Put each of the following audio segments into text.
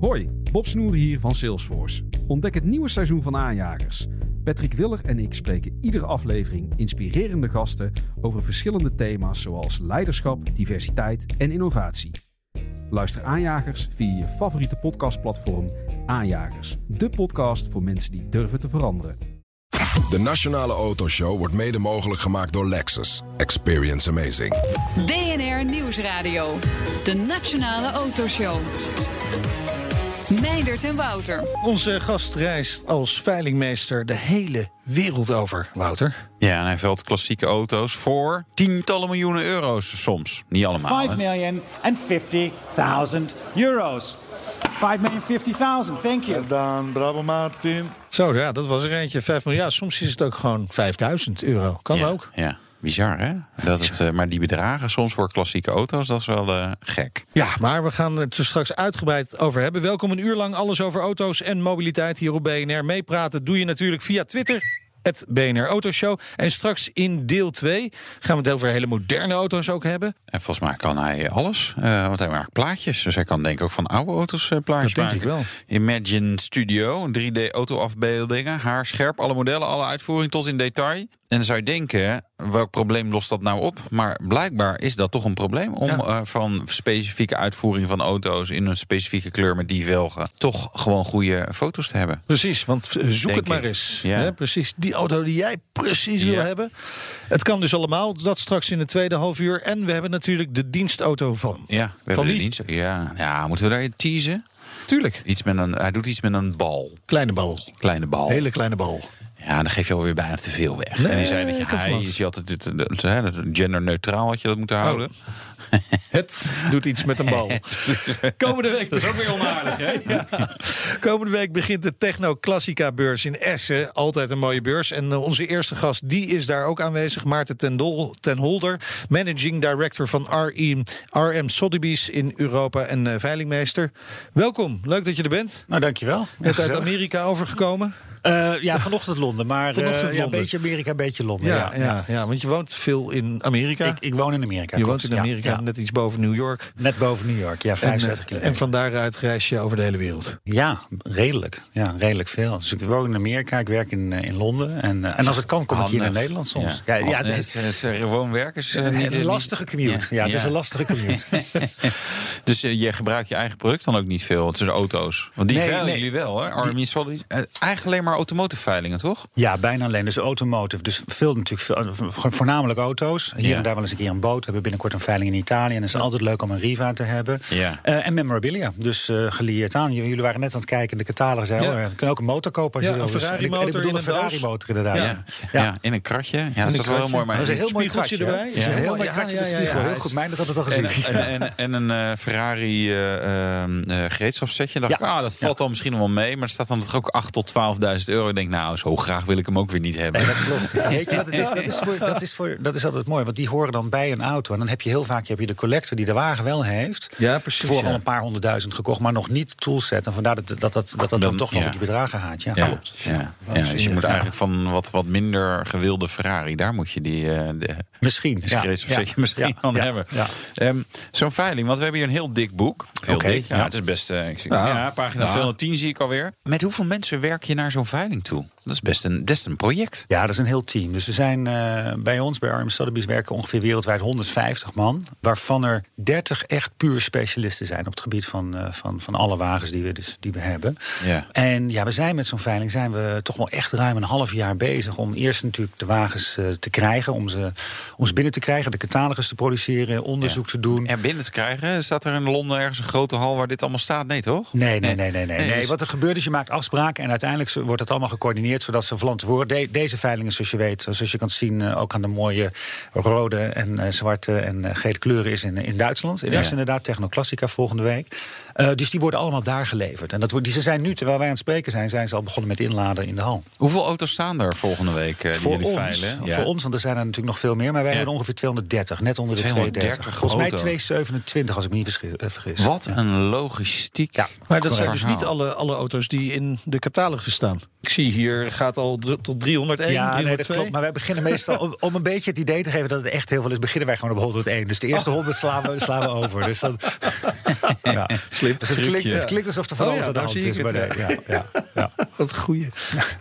Hoi, Bob Snoer hier van Salesforce. Ontdek het nieuwe seizoen van Aanjagers. Patrick Willer en ik spreken iedere aflevering inspirerende gasten over verschillende thema's zoals leiderschap, diversiteit en innovatie. Luister Aanjagers via je favoriete podcastplatform Aanjagers, de podcast voor mensen die durven te veranderen. De Nationale Autoshow wordt mede mogelijk gemaakt door Lexus. Experience amazing. BNR Nieuwsradio. De Nationale Autoshow. Meindert en Wouter. Onze gast reist als veilingmeester de hele wereld over, Wouter. Ja, en hij velt klassieke auto's voor tientallen miljoenen euro's soms. Niet allemaal. Five hè? million and fifty thousand euros. Five million fifty thousand. Thank you. Dan bravo Martin. Zo, ja, dat was er eentje. 5 miljard. Soms is het ook gewoon 5000 euro. Kan ja, ook. Ja, bizar hè? Dat het, eh, maar die bedragen soms voor klassieke auto's, dat is wel eh, gek. Ja, maar we gaan het er straks uitgebreid over hebben. Welkom een uur lang alles over auto's en mobiliteit hier op BNR. Meepraten doe je natuurlijk via Twitter. Het BNR Autoshow. En straks in deel 2 gaan we het over hele moderne auto's ook hebben. En volgens mij kan hij alles, eh, want hij maakt plaatjes. Dus hij kan denk ik ook van oude auto's plaatjes Dat denk ik wel. Imagine Studio, 3D autoafbeeldingen, haarscherp, alle modellen, alle uitvoering tot in detail. En dan zou je denken, welk probleem lost dat nou op? Maar blijkbaar is dat toch een probleem om Ja. eh, van specifieke uitvoering van auto's in een specifieke kleur met die velgen toch gewoon goede foto's te hebben. Precies, want eh, zoek Denk het maar ik. eens. Ja. Hè, precies, die auto die jij precies wil hebben. Het kan dus allemaal, dat straks in de tweede half uur. En we hebben natuurlijk de dienstauto van. Ja, we Van hebben dienst. Ja, ja, moeten we daar teasen? Tuurlijk, Iets met een, hij doet iets met een bal. kleine bal. Kleine bal. Hele kleine bal. Ja, dan geef je alweer bijna te veel weg. Nee, en die zei dat je hij is je altijd het, het, het, hè, het genderneutraal had je dat moeten houden. Het doet iets met een bal. Komende week, Dat is ook weer onaardig, hè? komende week begint de Techno Classica beurs in Essen. Altijd een mooie beurs. En eh, onze eerste gast, die is daar ook aanwezig. Maarten ten, Dol, ten Holder, managing director van RM, RM Sotheby's in Europa en eh, veilingmeester. Welkom, leuk dat je er bent. Nou, dankjewel. Net uit. Amerika overgekomen. Eh, ja, vanochtend Londen, maar Vanochtend eh, ja, een Londen. beetje Amerika, een beetje Londen. Ja, ja, ja, want je woont veel in Amerika. Ik, ik woon in Amerika. je klopt. woont in Amerika, net iets boven New York. Net boven New York, ja, En, 75 eh, kilometer. en van daaruit reis je over de hele wereld. Ja, redelijk. Ja, redelijk veel. Dus ik woon in Amerika, ik werk in, eh, in Londen. En, eh, en als het kan, kom ik hier naar Handig. Nederland soms. Ja, Ja, ja, het het is, is gewoon werken. Is, eh, een, eh, lastige commute. Ja, het is een lastige commute. dus eh, je gebruikt je eigen product dan ook niet veel. Het zijn auto's. Want die Nee, jullie wel, hè? Eh, Eigenlijk alleen maar automotive veilingen, toch? Ja, bijna alleen. Dus automotive. Dus veel natuurlijk voornamelijk auto's. Hier Ja. en daar wel eens een keer een boot. We hebben binnenkort een veiling in Italië. En het is altijd leuk om een Riva te hebben. Ja. Eh, en memorabilia. Dus eh gelieerd aan. Jullie waren net aan het kijken de catalogus. Zei, Ja. oh, je kan ook een motor kopen als Ja, je wil. Dus- ik- bedoel een Ferrari motor inderdaad. Ja. Ja. Ja. Ja. in een kratje. Ja, dat is wel heel mooi. Maar Dat is een heel mooi kratje. erbij. Dat is een Ja. heel mooi Ja, kratje ja, ja, spiegel. ja. Heel goed. Mij dat had het al En, gezien. en, en, en een eh, Ferrari gereedschapssetje. dacht Ja. ik, ah, dat valt dan misschien wel mee. Maar er staat dan toch ook 8 tot 12.000 euro. Ik denk, nou, zo graag wil ik hem ook weer niet hebben. Nee, dat klopt. Ja, weet je wat het is? Dat is, voor, dat, is voor, dat is altijd mooi, want die horen dan bij een auto. En dan heb je heel vaak heb je de collector die de wagen wel heeft. Ja, precies, Voor ja. al een paar honderdduizend gekocht, maar nog niet toolset. En vandaar dat dat, dat, dat, dat dan, Dan- toch nog op die bedragen gaat. Ja, Ja, klopt. ja, ja, dus je moet eigenlijk van wat, wat minder gewilde Ferrari, daar moet je die uh, de, Misschien. ja, misschien ja, hebben. Um, Zo'n veiling, want we hebben hier een heel dik boek. Heel Oké, dik. Ja, ja. Het is best, uh, ik zie, Ja. ja. pagina Ja. 210 zie ik alweer. Met hoeveel mensen werk je naar zo'n veiling toe? Dat is best een, best een project. Ja, dat is een heel team. Dus er zijn uh, bij ons, bij Arm Sotheby's, werken ongeveer wereldwijd 150 man. Waarvan er 30 echt puur specialisten zijn op het gebied van, uh, van, van alle wagens die we, dus, die we hebben. Ja. En ja, we zijn met zo'n veiling zijn we toch wel echt ruim een half jaar bezig om eerst natuurlijk de wagens uh, te krijgen, om ze, om ze binnen te krijgen, de catalogus te produceren, onderzoek ja. te doen. Er binnen te krijgen? Staat er in Londen ergens een grote hal waar dit allemaal staat? Nee, toch? Nee, nee, nee, nee. nee, nee. dus- Wat er gebeurt is, je maakt afspraken en uiteindelijk wordt het allemaal gecoördineerd zodat ze. De, deze veilingen, zoals je weet, zoals je kan zien, uh, ook aan de mooie rode en uh, zwarte en uh, gele kleuren is in, in Duitsland. In Ja. Essen inderdaad, Technoclassica volgende week. Uh, dus die worden allemaal daar geleverd. En dat, wordt- die, ze zijn nu, terwijl wij aan het spreken zijn, zijn ze al begonnen met inladen in de hal. Hoeveel auto's staan er volgende week uh, die voor jullie ons, veilen? Ja. voor ons, want er zijn er natuurlijk nog veel meer, maar wij Ja. hebben ongeveer 230, net onder de 230 230. Volgens mij auto's. 227, als ik me niet eh, vergis. Wat Ja. een logistiek. Ja. Maar dat zijn dus niet alle, alle auto's die in de catalogus staan. Ik zie hier, gaat al tot 301, Ja, nee, dat 302. klopt. Maar wij beginnen meestal, om, om een beetje het idee te geven dat het echt heel veel is, beginnen wij gewoon op 101. Dus de eerste 100 slaan we, slaan we over. Dus dan, ja. Slim. Dus het, klinkt, het klinkt alsof er van Oh alles ja, aan de daar hand zie is. het, nee, ja, ja, ja. Wat een goeie.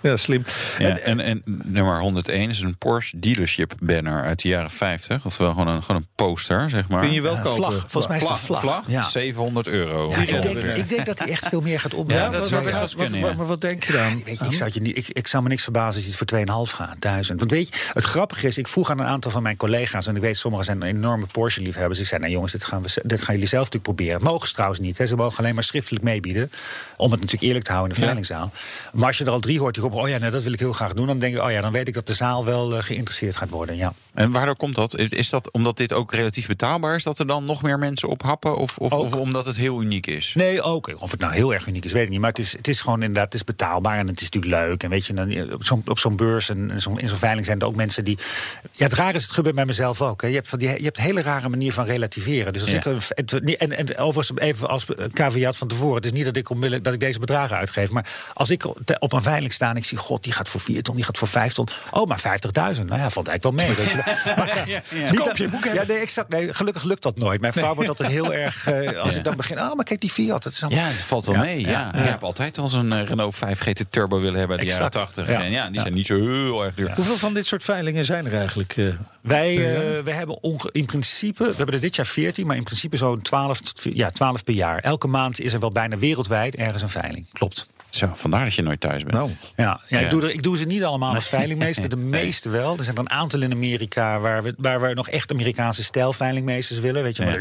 Ja, slim. Ja, en, en nummer 101 is een Porsche dealership banner uit de jaren 50. Oftewel gewoon een, gewoon een poster, zeg maar. Kun je wel kopen. Vlag, volgens mij is het vlag, vlag. vlag, Ja. 700 euro. Ja, ik, denk, ongeveer. ik denk dat hij echt veel meer gaat opbrengen. Ja, dat zou best kunnen. Maar wat denk je dan? Je, zou niet, ik, ik zou me niks verbazen als je het voor 2,5 gaat, 1000. Want weet je, het grappige is, ik vroeg aan een aantal van mijn collega's... en ik weet, sommigen zijn enorme Porsche-liefhebbers. Ik zei, nou jongens, dit gaan, we, dit gaan jullie zelf natuurlijk proberen. Mogen ze trouwens niet, hè. ze mogen alleen maar schriftelijk meebieden... om het natuurlijk eerlijk te houden in de Ja. veilingzaal. Maar als je er al drie hoort die roepen... oh ja, nou, dat wil ik heel graag doen... dan denk ik, oh ja, dan weet ik dat de zaal wel eh, geïnteresseerd gaat worden, ja. En waardoor komt dat? Is dat omdat dit ook relatief betaalbaar is... dat er dan nog meer mensen op happen? Of, of, of omdat het heel uniek is? Nee, ook. Of het nou heel erg uniek is, weet ik niet. Maar het is, het is gewoon inderdaad, het is betaalbaar en het is natuurlijk leuk. En weet je, dan, op zo'n op zo'n beurs en, en zo'n- in zo'n veiling zijn er ook mensen die... Ja, het rare is, het gebeurt bij mezelf ook. Hè. Je, hebt van die, je hebt een hele rare manier van relativeren. Dus als Ja. ik niet- en, en overigens even als caveat van tevoren. Het is niet dat ik, onmiddellijk, dat ik deze bedragen uitgeef. Maar als ik op een veiling sta en ik zie... God, die gaat voor 4 ton, die gaat voor 5 ton. Oh, maar 50.000. Nou ja, valt eigenlijk wel mee. Weet je. Maar, niet Koop dat- je boek, hè? ja, nee, exact, nee, gelukkig lukt dat nooit. Mijn vrouw wordt altijd heel erg... eh, als Ja. ik dan begin... Oh, maar kijk die Fiat. Het is allemaal Ja, het valt wel Ja, mee. Ja. ja, Ik heb altijd al zo'n eh, Renault 5 GT Turbo willen hebben uit de jaren Exact. 80. Ja. En ja, die Ja. zijn niet zo heel erg duur. Hoeveel van dit soort veilingen zijn er eigenlijk? eh? Wij, eh, wij hebben in principe, we hebben er dit jaar 14, maar in principe zo'n 12, tot- ja, 12 per jaar. Elke maand is er wel bijna wereldwijd ergens een veiling. Klopt. Zo, vandaar dat je nooit thuis bent. Nou, Ja, ja, Ja. Ik, doe er, ik doe ze niet allemaal als veilingmeester, de meeste wel. Er zijn er een aantal in Amerika waar we, waar we nog echt Amerikaanse stijl veilingmeesters willen. Weet je, maar,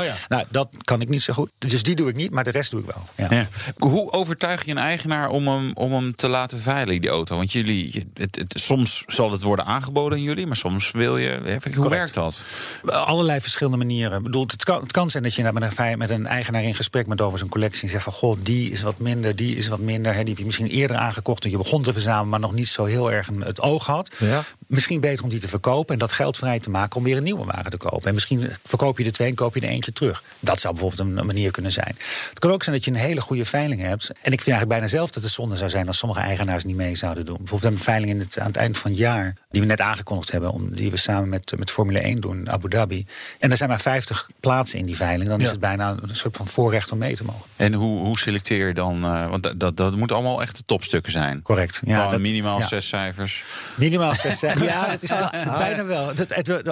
Oh ja. Nou, dat kan ik niet zo goed. Dus die doe ik niet, maar de rest doe ik wel. Ja. Ja. Hoe overtuig je een eigenaar om hem, om hem te laten veilen, die auto? Want jullie, het, het, soms zal het worden aangeboden aan jullie, maar soms wil je. Hoe Correct. werkt dat? Allerlei verschillende manieren. Ik bedoel, het, kan, het kan zijn dat je met een, met een eigenaar in gesprek bent over zijn collectie. En zegt van goh, die is wat minder, die is wat minder. Hè, die heb je misschien eerder aangekocht en je begon te verzamelen, maar nog niet zo heel erg het oog had. Ja. Misschien beter om die te verkopen en dat geld vrij te maken om weer een nieuwe wagen te kopen. En misschien verkoop je de twee en koop je er eentje terug. Dat zou bijvoorbeeld een, manier kunnen zijn. Het kan ook zijn dat je een hele goede veiling hebt. En ik vind eigenlijk bijna zelf dat het zonde zou zijn als sommige eigenaars niet mee zouden doen. Bijvoorbeeld een veiling in het, aan het eind van het jaar, die we net aangekondigd hebben, om, die we samen met, met Formule 1 doen in Abu Dhabi. En er zijn maar 50 plaatsen in die veiling. Dan is het bijna een soort van voorrecht om mee te mogen. En hoe, hoe selecteer je dan? eh, want dat, dat, dat moeten allemaal echt de topstukken zijn. Correct. Ja, dat- minimaal ja. zes cijfers. Minimaal zes cijfers. Ja, het is wel, bijna wel. Het, het, het,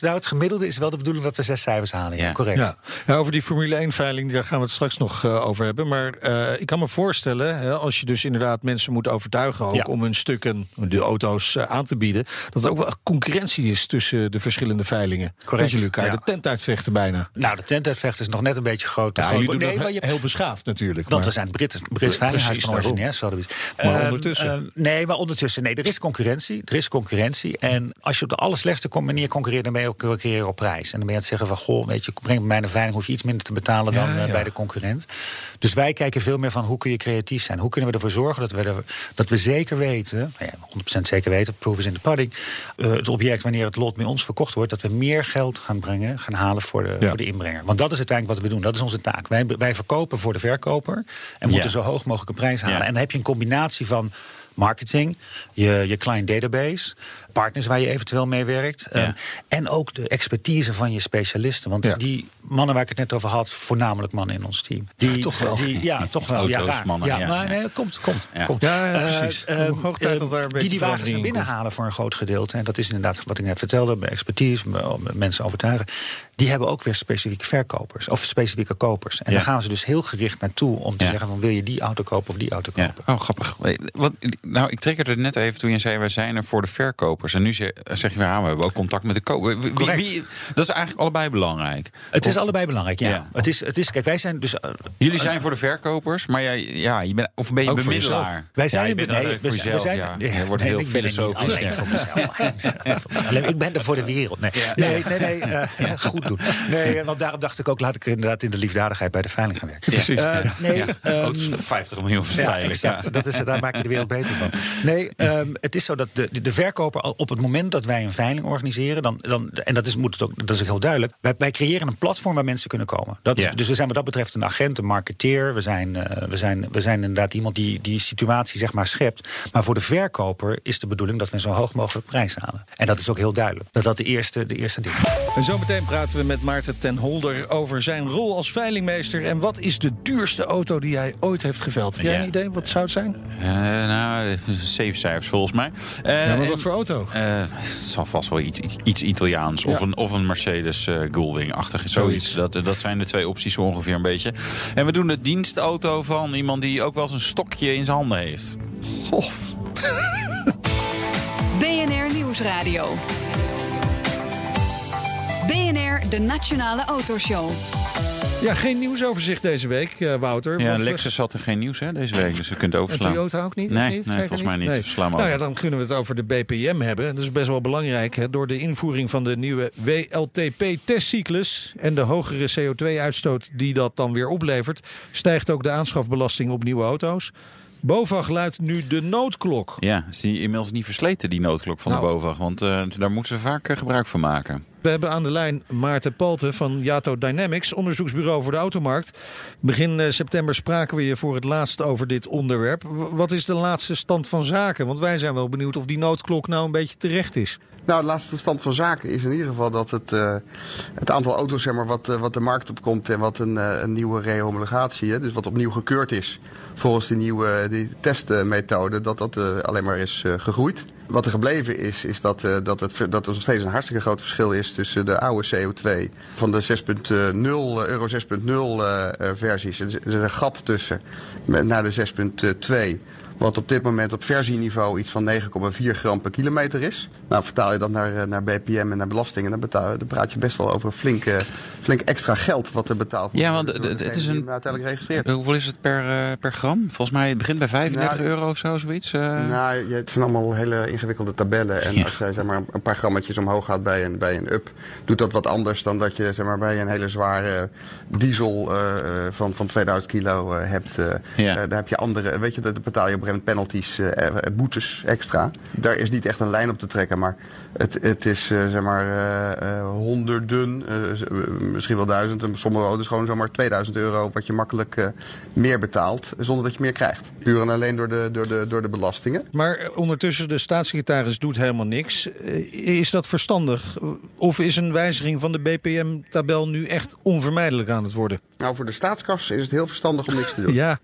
nou, het gemiddelde is wel de bedoeling dat we zes cijfers halen. Ja, correct. Ja. Ja, over die Formule 1-veiling, daar gaan we het straks nog eh, over hebben. Maar eh, ik kan me voorstellen, hè, als je dus inderdaad mensen moet overtuigen... ook Ja. om hun stukken, de auto's, eh, aan te bieden... dat er ook wel concurrentie is tussen de verschillende veilingen. Dat jullie elkaar ja. de tent uitvechten bijna. Nou, de tentuitvecht is nog net een beetje groot. Ja, groot- jullie doen nee, dat maar je, heel beschaafd natuurlijk. want maar- we zijn Brits, Brits Veilinghuis van Sotheby's. Maar Ehm, ondertussen? ehm, nee, maar ondertussen. Nee, er is concurrentie. Er is concurrentie. En als je op de allerslechtste manier concurreert... dan ben je ook concurreren op prijs. En dan ben je aan het zeggen van... goh, weet je, breng bij mij een veiling... hoef je iets minder te betalen dan Ja, eh, ja. bij de concurrent. Dus wij kijken veel meer van... hoe kun je creatief zijn? Hoe kunnen we ervoor zorgen dat we, er- dat we zeker weten... Nou ja, 100% zeker weten, proof is in de pudding... eh, het object, wanneer het lot bij ons verkocht wordt... dat we meer geld gaan brengen, gaan halen voor de, voor de inbrenger. Want dat is uiteindelijk wat we doen. Dat is onze taak. Wij, wij verkopen voor de verkoper... en moeten zo hoog mogelijk een prijs halen. En dan heb je een combinatie van marketing, je, je client database, partners waar je eventueel mee werkt. Ja. ehm, en ook de expertise van je specialisten. Want Ja. die mannen waar ik het net over had, voornamelijk mannen in ons team. Die, toch wel. Die, ja, toch wel. ja, raar. mannen, ja, ja, maar nee, komt, komt, komt. Ja, Eh, precies. ehm, tijd dat daar een die die wagens naar binnen halen voor een groot gedeelte. En dat is inderdaad wat ik net vertelde, bij expertise, mensen overtuigen. Die hebben ook weer specifieke verkopers of specifieke kopers. En daar gaan ze dus heel gericht naartoe om te zeggen van wil je die auto kopen of die auto Ja. kopen. Oh, grappig. Wat, nou, ik triggerde het net even toen je zei, wij zijn er voor de En nu zeg, zeg je, ja, we hebben ook contact met de koper. Wie, Correct. wie- dat is eigenlijk allebei belangrijk. Het is allebei belangrijk, ja. Ja. Het, is, het is, kijk, wij zijn dus. eh, Jullie zijn voor de verkopers, maar jij, ja, je bent, of ben je Ook voor bemiddelaar? Wij zijn ja, nee, voor we jezelf, we zijn- ja. Je wordt nee, heel ik filosofisch. voor. Alleen, ik ben er voor de wereld. Nee, nee, nee, nee eh, goed doen. Nee, eh, want daarom dacht ik ook, laat ik inderdaad in de liefdadigheid bij de veiling gaan werken. Precies. Eh, nee, Ja. ehm, het is 50 miljoen ja, veilig. exact. Dat is, daar maak je de wereld beter van. Nee, ehm, het is zo dat de, de verkoper al op het moment dat wij een veiling organiseren, dan, dan, en dat is, moet het ook, dat is ook heel duidelijk, wij, wij creëren een platform waar mensen kunnen komen. Dat, is-. Dus we zijn wat dat betreft een agent, een marketeer. We zijn, eh, we zijn, we zijn inderdaad iemand die die situatie zeg maar schept. Maar voor de verkoper is de bedoeling dat we een zo hoog mogelijk prijs halen. En dat is ook heel duidelijk. Dat dat de eerste, de eerste ding is. En zometeen praten we met Maarten ten Holder over zijn rol als veilingmeester. En wat is de duurste auto die hij ooit heeft geveld? Heb jij Ja. een idee? Wat zou het zijn? Eh, nou, zeven cijfers volgens mij. Eh, Ja, maar wat voor auto? Eh, het zal vast wel iets, iets, Italiaans. Of, een, of een Mercedes eh Gullwing-achtig. Zoiets. Zoiets. Dat, dat zijn de twee opties zo ongeveer een beetje. En we doen de dienstauto van iemand die ook wel eens een stokje in zijn handen heeft. BNR Nieuwsradio. BNR, de Nationale Autoshow. Ja, geen nieuwsoverzicht deze week, eh, Wouter. Ja, we- Lexus had er geen nieuws hè, deze week, dus je kunt En overslaan. Toyota ook niet? Nee, niet? nee, volgens mij niet. Maar nou ja, dan kunnen we het over de BPM hebben. Dat is best wel belangrijk. Hè? Door de invoering van de nieuwe WLTP-testcyclus... en de hogere CO2-uitstoot die dat dan weer oplevert... stijgt ook de aanschafbelasting op nieuwe auto's. BOVAG luidt nu de noodklok. Ja, is die inmiddels niet versleten, die noodklok van Nou. de BOVAG? Want eh, daar moeten ze vaak eh, gebruik van maken. We hebben aan de lijn Maarten Palten van Yato Dynamics, onderzoeksbureau voor de automarkt. Begin eh, september spraken we je voor het laatst over dit onderwerp. Wat is de laatste stand van zaken? Want wij zijn wel benieuwd of die noodklok nou een beetje terecht is. Nou, de laatste stand van zaken is in ieder geval dat het, eh, het aantal auto's zeg maar, wat, eh, wat de markt op komt en wat een, eh, een nieuwe rehomologatie, dus wat opnieuw gekeurd is volgens die nieuwe die testmethode, dat dat alleen maar is gegroeid. Wat er gebleven is, is dat, eh, dat, het, dat er nog steeds een hartstikke groot verschil is tussen de oude CO2 van de 6.0, eh, Euro 6.0 eh, versies. Er is een gat tussen naar de 6.2. Wat op dit moment op versieniveau iets van 9,4 gram per kilometer is. Nou, vertaal je dat naar, eh, naar BPM en naar belastingen, dan, betaal, dan praat je best wel over flink, eh, flink extra geld wat er betaald wordt. Ja, want het- is een- hem uiteindelijk registreert. Eh, Hoeveel is het per, per gram? Volgens mij het begint bij 35 Nou, euro of zo, zoiets. Nou, het zijn allemaal hele ingewikkelde tabellen. En Ja. als je zeg maar, een paar grammetjes omhoog gaat bij een, bij een up, doet dat wat anders dan dat je zeg maar, bij een hele zware diesel van, van 2000 kilo hebt. Ja. daar heb je andere, weet je, daar betaal je op penalties, eh, boetes extra. Daar is niet echt een lijn op te trekken, maar het, het is eh, zeg maar eh, honderden, misschien wel duizend, en sommige auto's gewoon zomaar 2000 euro wat je makkelijk meer betaalt, zonder dat je meer krijgt. Puur en alleen door de, door de, door de belastingen. Maar ondertussen, de staatssecretaris doet helemaal niks. Is dat verstandig? Of is een wijziging van de BPM-tabel nu echt onvermijdelijk aan het worden? Nou, voor de staatskas is het heel verstandig om niks te doen. Ja,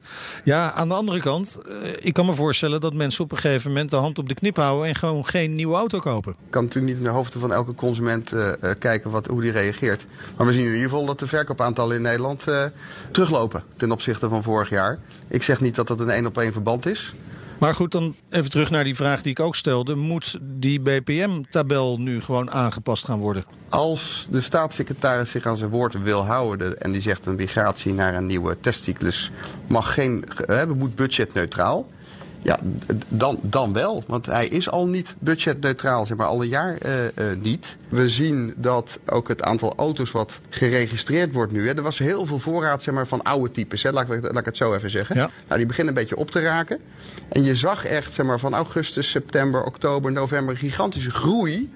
ja aan de andere kant, eh, ik kan me voorstellen dat mensen op een gegeven moment de hand op de knip houden en gewoon geen nieuwe auto kopen. Ik kan natuurlijk niet in de hoofden van elke consument eh, eh, kijken wat, hoe die reageert. Maar we zien in ieder geval dat de verkoopaantallen in Nederland teruglopen ten opzichte van vorig jaar. Ik zeg niet dat dat een één op één verband is. Maar goed, dan even terug naar die vraag die ik ook stelde. Moet die BPM-tabel nu gewoon aangepast gaan worden? Als de staatssecretaris zich aan zijn woord wil houden en die zegt een migratie naar een nieuwe testcyclus mag geen, eh, moet budgetneutraal. Ja, dan, dan wel. Want hij is al niet budgetneutraal, zeg maar al een jaar eh, eh, niet. We zien dat ook het aantal auto's wat geregistreerd wordt nu. Hè, er was heel veel voorraad zeg maar, van oude types. Hè, laat, ik, laat ik het zo even zeggen. Ja. Nou, die beginnen een beetje op te raken. En je zag echt zeg maar, van augustus, september, oktober, november gigantische groei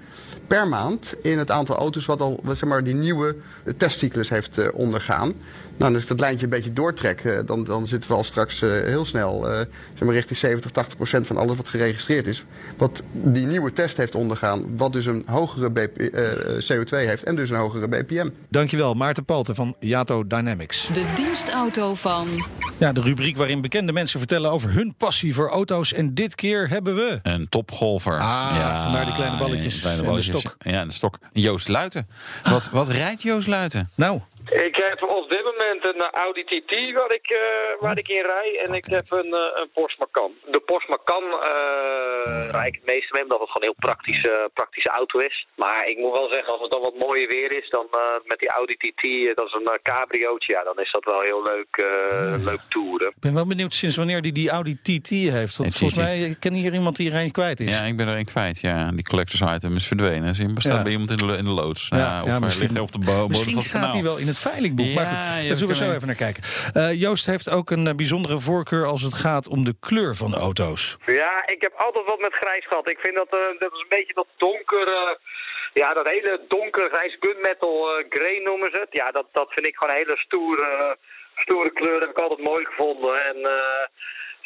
per maand in het aantal auto's wat al zeg maar, die nieuwe testcyclus heeft eh, ondergaan. Nou, en als ik dat lijntje een beetje doortrek, eh, dan, dan zitten we al straks eh, heel snel eh, zeg maar richting 70, 80 procent van alles wat geregistreerd is. Wat die nieuwe test heeft ondergaan, wat dus een hogere BP, eh, CO2 heeft en dus een hogere BPM. Dankjewel, Maarten Palten van Yato Dynamics. De dienstauto van Ja, de rubriek waarin bekende mensen vertellen over hun passie voor auto's. En dit keer hebben we... Een topgolfer. Ah, vandaar die kleine balletjes kleine en de balletjes. stok. Ja, de stok. Joost Luiten. Wat, wat rijdt Joost Luiten? Nou, Ik heb op dit moment een eh, Audi TT waar ik, eh, waar ik in rij en ik heb een, eh, een Porsche Macan. De Porsche Macan eh rijd ik het meeste mee omdat het gewoon een heel praktische, praktische auto is. Maar ik moet wel zeggen, als het dan wat mooier weer is, dan eh, met die Audi TT, dat is een cabriootje, ja, dan is dat wel heel leuk, eh, leuk toeren. ik ben wel benieuwd sinds wanneer die die Audi TT heeft. Want volgens mij ik ken hier iemand die er een kwijt is. Ja, ik ben er een kwijt. Ja, die collectors item is verdwenen. Ze bestaat Ja. bij iemand in de, in de loods. Ja, Ja, of ja, hij misschien- ligt hij op de bo- bodem Misschien staat hij wel in het veilingboek. maar Ja, goed, je daar zullen we zo even naar kijken. Eh, Joost heeft ook een eh, bijzondere voorkeur als het gaat om de kleur van de auto's. Ja, ik heb altijd wat met grijs gehad. Ik vind dat, eh, dat is een beetje dat donker... eh, ja, dat hele donker grijs gunmetal eh grey noemen ze het. Ja, dat, dat vind ik gewoon een hele stoere, stoere kleur. Dat heb ik altijd mooi gevonden. En eh,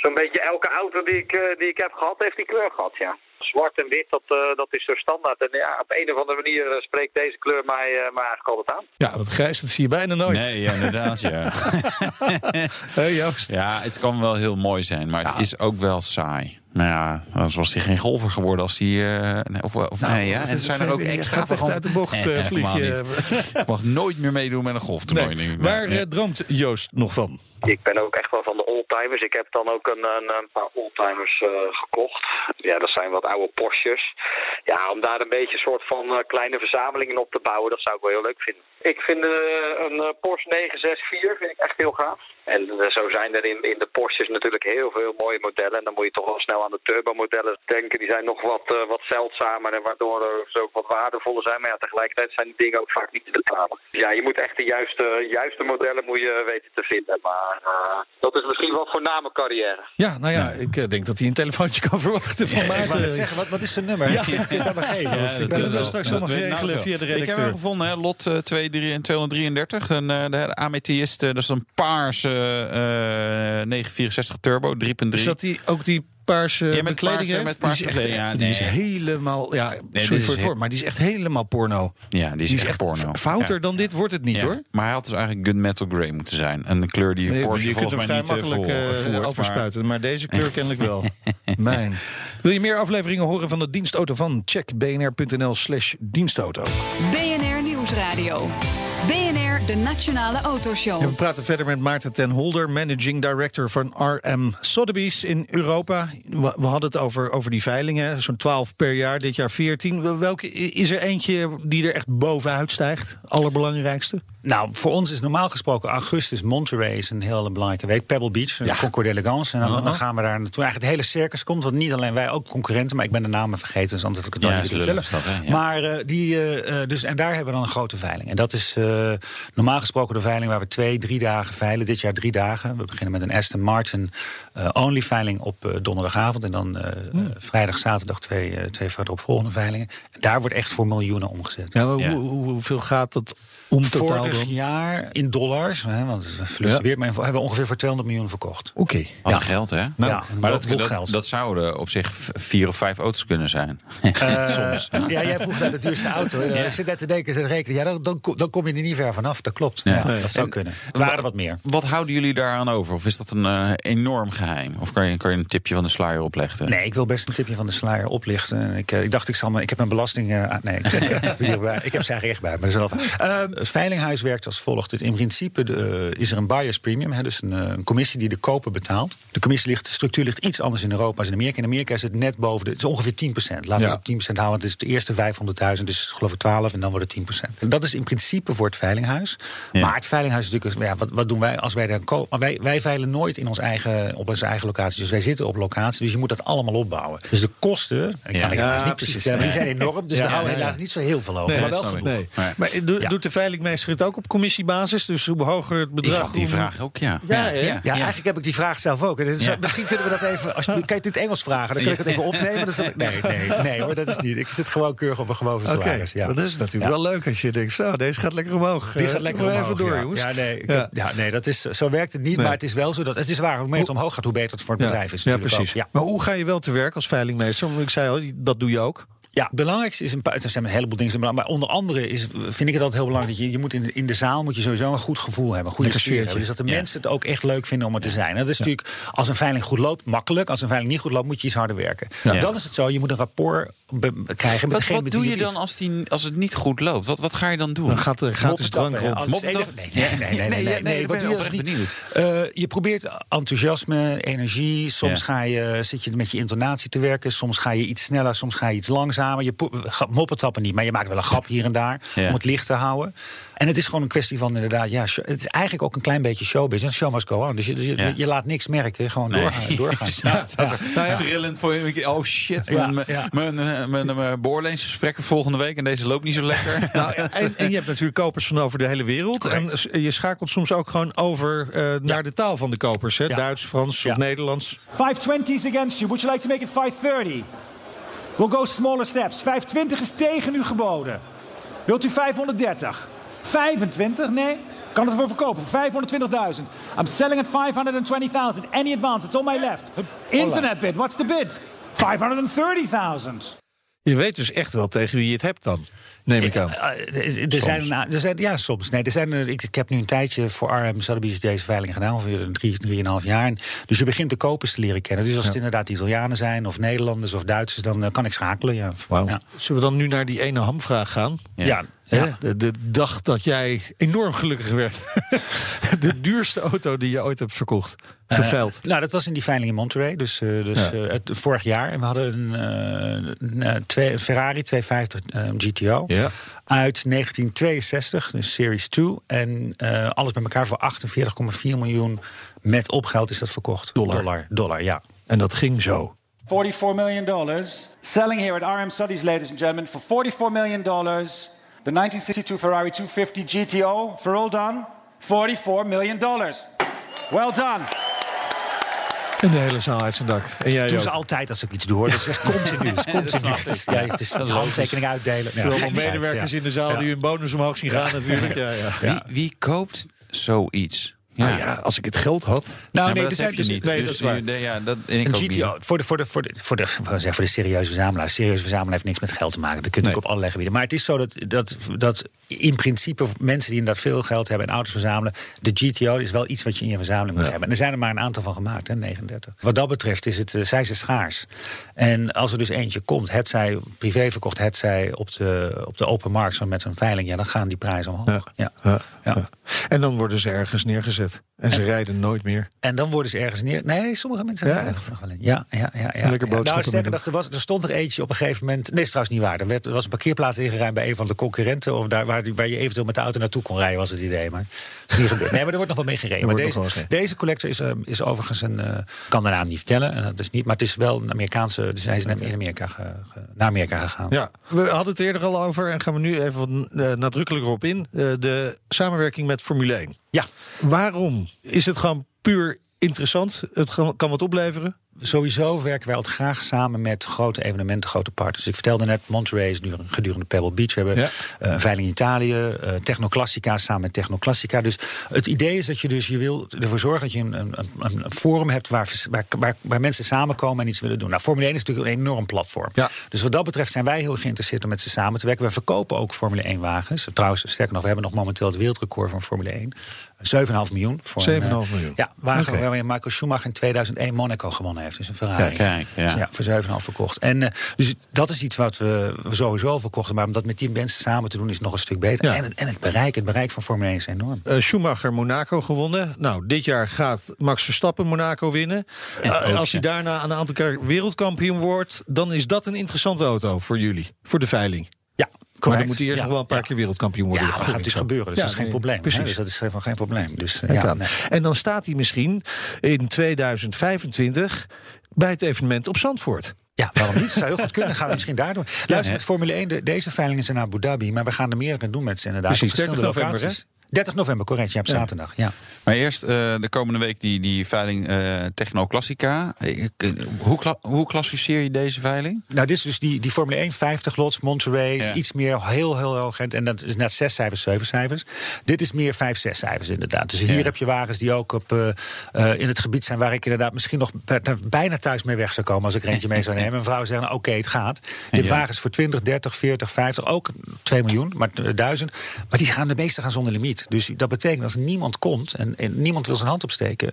zo'n beetje elke auto die ik, eh, die ik heb gehad, heeft die kleur gehad, ja. Zwart en wit, dat, eh, dat is zo standaard. En ja, op een of andere manier eh, spreekt deze kleur mij, eh, mij eigenlijk altijd aan. Ja, dat grijs dat zie je bijna nooit. Nee, ja, inderdaad, ja. Hé, Joost. ja, het kan wel heel mooi zijn, maar het is ook wel saai. Nou ja, anders was hij geen golfer geworden als hij... eh, nee, of, of nee, ja. het En zijn er ook extra gaat uit de bocht, eh. Ik mag nooit meer meedoen met een golftoernooi. Nee. denk ik. Waar Nee. droomt Joost nog van? Ik ben ook echt wel oldtimers. Ik heb dan ook een, een, een paar oldtimers eh, gekocht. Ja, dat zijn wat oude Porsches. Ja, om daar een beetje een soort van eh, kleine verzamelingen op te bouwen, dat zou ik wel heel leuk vinden. Ik vind eh, een Porsche 964 vind ik echt heel gaaf. En eh, zo zijn er in, in de Porsches natuurlijk heel veel mooie modellen. En dan moet je toch wel snel aan de turbo-modellen denken. Die zijn nog wat, eh, wat zeldzamer en waardoor ze ook wat waardevoller zijn. Maar ja, tegelijkertijd zijn die dingen ook vaak niet te betalen. Ja, je moet echt de juiste, juiste modellen moet je weten te vinden. Maar eh, dat is misschien wel voor na mijn carrière. Ja, nou ja, ik denk dat hij een telefoontje kan verwachten van Ik wou net Maarten. zeggen, wat, wat is zijn nummer? Ja. Dat Ik dat ben- dat straks geregeld nou via de zo. Ik heb redacteur. hem gevonden, hè, lot eh, 2, 3 en 233. Een, eh, de Amethyst, dat is een paarse 964 turbo, 3.3. Dus dat hij ook die paarse Ja, met heeft? met paarse die is ja, echt, die is nee. helemaal, ja, dit sorry is voor het he- woord, maar die is echt helemaal porno. ja, die is, echt, porno. Fouter Ja. dan dit wordt het niet Ja, hoor. Maar hij had dus eigenlijk gunmetal grey moeten zijn. Een kleur die Nee, Porsche je kunt hem volgens vrij mij niet eh, makkelijk eh, maar- overspuiten, maar deze kleur kennelijk wel. Mijn. Wil je meer afleveringen horen van de dienstauto van? Check bnr.nl slash dienstauto. BNR Nieuwsradio. De Nationale Autoshow. We praten verder met Maarten ten Holder, managing director van RM Sotheby's in Europa. We, we hadden het over, over die veilingen, zo'n 12 per jaar, dit jaar 14. Welke is er eentje die er echt bovenuit stijgt? Allerbelangrijkste? Nou, voor ons is normaal gesproken augustus Monterey is een hele belangrijke week. Pebble Beach, Ja. Concours d'Elegance. En dan, dan gaan we daar naartoe. Eigenlijk het hele circus komt, want niet alleen wij, ook concurrenten. Maar ik ben de namen vergeten, dus anders had ik het Ja, lullig vertellen. Ja. Maar eh, die, eh, eh, dus, en daar hebben we dan een grote veiling. En dat is eh, normaal gesproken de veiling waar we twee, drie dagen veilen. Dit jaar drie dagen. We beginnen met een Aston Martin eh, only veiling op eh, donderdagavond. En dan eh, Hmm. vrijdag, zaterdag twee, twee verderop volgende veilingen. En daar wordt echt voor miljoenen omgezet. Ja, hoe- Ja. hoe- hoeveel gaat dat om Vorig dan? jaar in dollars, hè, want het fluctueert, maar hebben we ongeveer voor 200 miljoen verkocht. Oké. Wat een geld, hè? ja, maar dat, dat, geld. dat zouden op zich vier of vijf auto's kunnen zijn. Eh, Ja, jij vroeg naar de duurste auto. hè. Ik zit net te denken, zit te rekenen. Ja, dan, dan, kom- dan kom je er niet ver vanaf. Dat klopt. Ja, dat zou En- kunnen. Het waren wat meer. Wat houden jullie daaraan over? Of is dat een eh, enorm geheim? Of kan je, kan je een tipje van de sluier opleggen? Nee, ik wil best een tipje van de sluier oplichten. Ik, eh, ik dacht, ik, zal me, ik heb mijn belasting... eh, ah, nee, ik, ik heb hierbij- ik heb ze eigenlijk echt bij. Maar dat is wel uh, het veilinghuis werkt als volgt. In principe de, eh, is er een buyer's premium. Hè, dus een, eh, een commissie die de koper betaalt. De commissie ligt, de structuur ligt iets anders in Europa als in Amerika. In Amerika is het net boven de... Het is ongeveer 10% Laten we het op 10 houden. Het is de eerste 500.000, dus geloof ik 12 en dan wordt het 10% Dat is in principe voor het veilinghuis. Ja. Maar het veilinghuis is natuurlijk... Ja, wat, wat doen wij als wij daar kopen? Wij, wij veilen nooit in ons eigen, op onze eigen locatie. Dus wij zitten op locatie, dus je moet dat allemaal opbouwen. Dus de kosten, ik kan Ja. niet precies. precies vertellen, maar die zijn enorm. Dus Ja, daar houden we ja, helaas ja. niet zo heel veel over. Nee, maar wel. Nee. Maar Ja. doet de veilingmeester het ook op commissiebasis? Dus hoe hoger het Ik bedrag... had die hoe- vraag ook, ja. Ja? Ja, eigenlijk heb ik die vraag zelf ook. Ja. Misschien kunnen we dat even. Als je, kan je het in het Engels vragen? Dan kan ik het even opnemen. Dan ik, nee, nee, nee hoor, dat is niet. Ik zit gewoon keurig op een gewoon salaris. Ja. dat is natuurlijk wel leuk als je denkt... zo, deze gaat lekker omhoog. Die Eh, gaat lekker doe omhoog. even door, ja. jongens. Ja, nee, ik Ja. nee dat is, zo werkt het niet. Nee. Maar het is wel zo dat het is waar. Hoe meer het omhoog gaat, hoe beter het voor het Ja. bedrijf is. Ja, precies. Maar hoe ga je wel te werk als veilingmeester? Want ik zei al, dat doe je ook. Ja, het belangrijkste is een paar. Er zijn een heleboel dingen. die zijn belangrijk, Maar onder andere is, vind ik het altijd heel belangrijk dat je, je moet in, de- in de zaal moet je sowieso een goed gevoel hebben, een goede sfeer hebben. Dus dat de Ja. mensen het ook echt leuk vinden om er te zijn. Dat is natuurlijk als een veiling goed loopt makkelijk. Als een veiling niet goed loopt, moet je iets harder werken. Ja. Dan is het zo, je moet een rapport be- krijgen met Wat, degene wat doe je dan als, die, als het niet goed loopt? Wat, wat ga je dan doen? Dan gaat er gratis Moppen drank rond. Nee, nee, nee. nee, nee, Nee, nee, nee, ik wat doe je als oprecht niet? Eh, je probeert enthousiasme, energie. Soms Ja. ga je, zit je met je intonatie te werken. Soms ga je iets sneller, soms ga je iets langzamer. Samen. Je ga- moppetappen niet, maar je maakt wel een grap hier en daar Ja. om het licht te houden. En het is gewoon een kwestie van inderdaad, ja, show- het is eigenlijk ook een klein beetje showbusiness. Show must go on. Dus je, dus je, Ja. je laat niks merken, gewoon doorgaan. doorgaan. Ja, ja. Nou ja, Trillend voor je. Oh shit, Ja, mijn, ja. mijn, mijn, mijn beoordeelingsgesprekken volgende week en deze loopt niet zo lekker. Nou, en, en je hebt natuurlijk kopers van over de hele wereld. En je schakelt soms ook gewoon over eh, naar de taal van de kopers. Hè? Ja. Duits, Frans Ja. of Nederlands. 520 is against you. Would you like to make it 530? We'll go smaller steps. 520 is tegen u geboden. Wilt u 530? 25? Nee. Kan het ervoor verkopen? Voor 520.000. I'm selling at 520,000. Any advance? It's on my left. Internet bid. What's the bid? 530,000. Je weet dus echt wel tegen wie je het hebt dan, neem ik aan. Eh, Er zijn, er zijn, ja, soms. Nee, er zijn, ik, ik heb nu een tijdje voor RM Sotheby's deze veiling gedaan, ongeveer drie, drieënhalf jaar. Dus je begint de kopers te leren kennen. Dus als het inderdaad Italianen zijn, of Nederlanders of Duitsers, dan eh, kan ik schakelen. Ja. Wauw. Ja. Zullen we dan nu naar die ene hamvraag gaan? Ja. Ja. De, de dag dat jij enorm gelukkig werd. de duurste auto die je ooit hebt verkocht. Geveild. Nou, dat was in die veiling in Monterey, dus, eh, dus Ja. eh, het, vorig jaar. En we hadden een, eh, eh, twee, een Ferrari 250 eh, GTO Ja. uit 1962, dus Series 2. En eh, alles bij elkaar voor 48,4 miljoen met opgeld is dat verkocht. Dollar. Dollar, dollar ja. En dat ging zo. 44 million dollars. Selling here at RM Studies, ladies and gentlemen, for 44 million dollars. The 1962 Ferrari 250 GTO, for all done, 44 million dollars. Well done. En de hele zaal uit zijn dak. En jij Doen ook. ze altijd als ik iets doe hoor. Dat is echt continu. Dat is continu. Het is, ja, het is handtekening uitdelen. Er zijn allemaal Ja, medewerkers ja. in de zaal die hun bonus omhoog zien gaan natuurlijk. Ja, ja. Wie, wie koopt zoiets? Nou ja, als ik het geld had. Nou, Ja, nee, dat er zijn heb je dus niet. nee, dus dat is ja, dat, en ik Een GTO, voor de, voor, de, voor, de, voor, de, voor, de, voor de serieuze verzamelaar. Serieuze verzamelaar heeft niks met geld te maken. Dat kun je Nee. natuurlijk op allerlei gebieden. Maar het is zo dat, dat, dat in principe mensen die inderdaad veel geld hebben en auto's verzamelen. De GTO is wel iets wat je in je verzameling moet hebben. En er zijn er maar een aantal van gemaakt, hè, 39. Wat dat betreft is het, eh, zijn ze schaars. En als er dus eentje komt, het zij privé verkocht, het zij op de, op de open markt, zo met een veiling, ja, dan gaan die prijzen omhoog. Ja. Ja, Ja. ja. En dan worden ze ergens neergezet. En ze rijden nooit meer. En dan worden ze ergens neer. Nee, sommige mensen Ja? rijden er nog wel in. Ja, ja, ja. ja. lekker ja. Nou, sterker nog, er, was, er stond er eentje op een gegeven moment. Nee, is trouwens niet waar. Er, werd, er was een parkeerplaats ingeruimd bij een van de concurrenten. Of daar waar, waar je eventueel met de auto naartoe kon rijden, was het idee. Maar is niet gebeurd. Nee, maar er wordt nog wel mee gereden. Er Maar deze, wel deze collector is, eh, is overigens een. eh, kan de naam niet vertellen. En dat is niet, maar het is wel een Amerikaanse. Dus hij is in Amerika ge- ge- naar Amerika gegaan. Ja, we hadden het eerder al over en gaan we nu even eh, nadrukkelijker op in. Eh, de samenwerking met Formule 1. Ja. Waarom? Is het gewoon puur interessant? Het kan wat opleveren? Sowieso werken wij altijd graag samen met grote evenementen, grote partners. Ik vertelde net, Monterey is nu gedurende Pebble Beach. We hebben Ja. een veiling in Italië, eh Technoclassica samen met Technoclassica. Dus het idee is dat je dus je wil ervoor zorgen dat je een, een, een een forum hebt waar, waar, waar, waar mensen samenkomen en iets willen doen. Nou, Formule 1 is natuurlijk een enorm platform. Ja. Dus wat dat betreft zijn wij heel geïnteresseerd om met ze samen te werken. We verkopen ook Formule 1 wagens. Trouwens, sterker nog, we hebben nog momenteel het wereldrecord van Formule 1. 7,5 miljoen. Voor een, 7,5 eh, miljoen. Ja, Oké. waarmee Michael Schumacher in 2001 Monaco gewonnen heeft. Dus een Ferrari. Kijk, ja. Dus ja, voor 7,5 verkocht. En eh, dus dat is iets wat we, we sowieso verkochten. Maar om dat met die mensen samen te doen is nog een stuk beter. Ja. En, het- en het bereik, het bereik van Formule 1 is enorm. Eh, Schumacher Monaco gewonnen. Nou, dit jaar gaat Max Verstappen Monaco winnen. En ook, als hij daarna een aantal keer wereldkampioen wordt, dan is dat een interessante auto voor jullie, voor de veiling. Ja, Maar dan moet hij eerst Ja, nog wel een paar ja. keer wereldkampioen worden. Ja, dat gaat natuurlijk gebeuren. Dus Ja, dat is geen probleem. Precies. Hè? Dus dat is helemaal geen probleem. Dus, eh, ja, aan. nee. En dan staat hij misschien in 2025 bij het evenement op Zandvoort. Ja, waarom niet? Dat zou heel goed kunnen. Gaan we misschien daar doen. Luister, met Formule 1, de- deze veiling is in Abu Dhabi. Maar we gaan er meerdere doen met ze inderdaad. Precies, op verschillende 30 november, locaties. 30 november, correct. Ja, op zaterdag. Ja. Maar eerst eh, de komende week die, die veiling eh Techno Classica. Ik- eh, Hoe, kla- hoe klassificeer je deze veiling? Nou, dit is dus die, die Formule 1, 50 lots, Monterey, Ja. iets meer, heel, heel hoog. En dat is net zes cijfers, zeven cijfers. Dit is meer vijf, zes cijfers inderdaad. Dus hier Ja. heb je wagens die ook op, eh, eh, in het gebied zijn... waar ik inderdaad misschien nog bij- bijna thuis mee weg zou komen... als ik er eentje mee zou nemen. En vrouwen zeggen, nou, oké, het gaat. Je hebt Ja. wagens voor 20, 30, 40, 50, ook 2 miljoen, maar eh, 1000. Maar die gaan, de meeste gaan zonder limiet. Niet. Dus dat betekent als niemand komt en, en niemand wil zijn hand opsteken,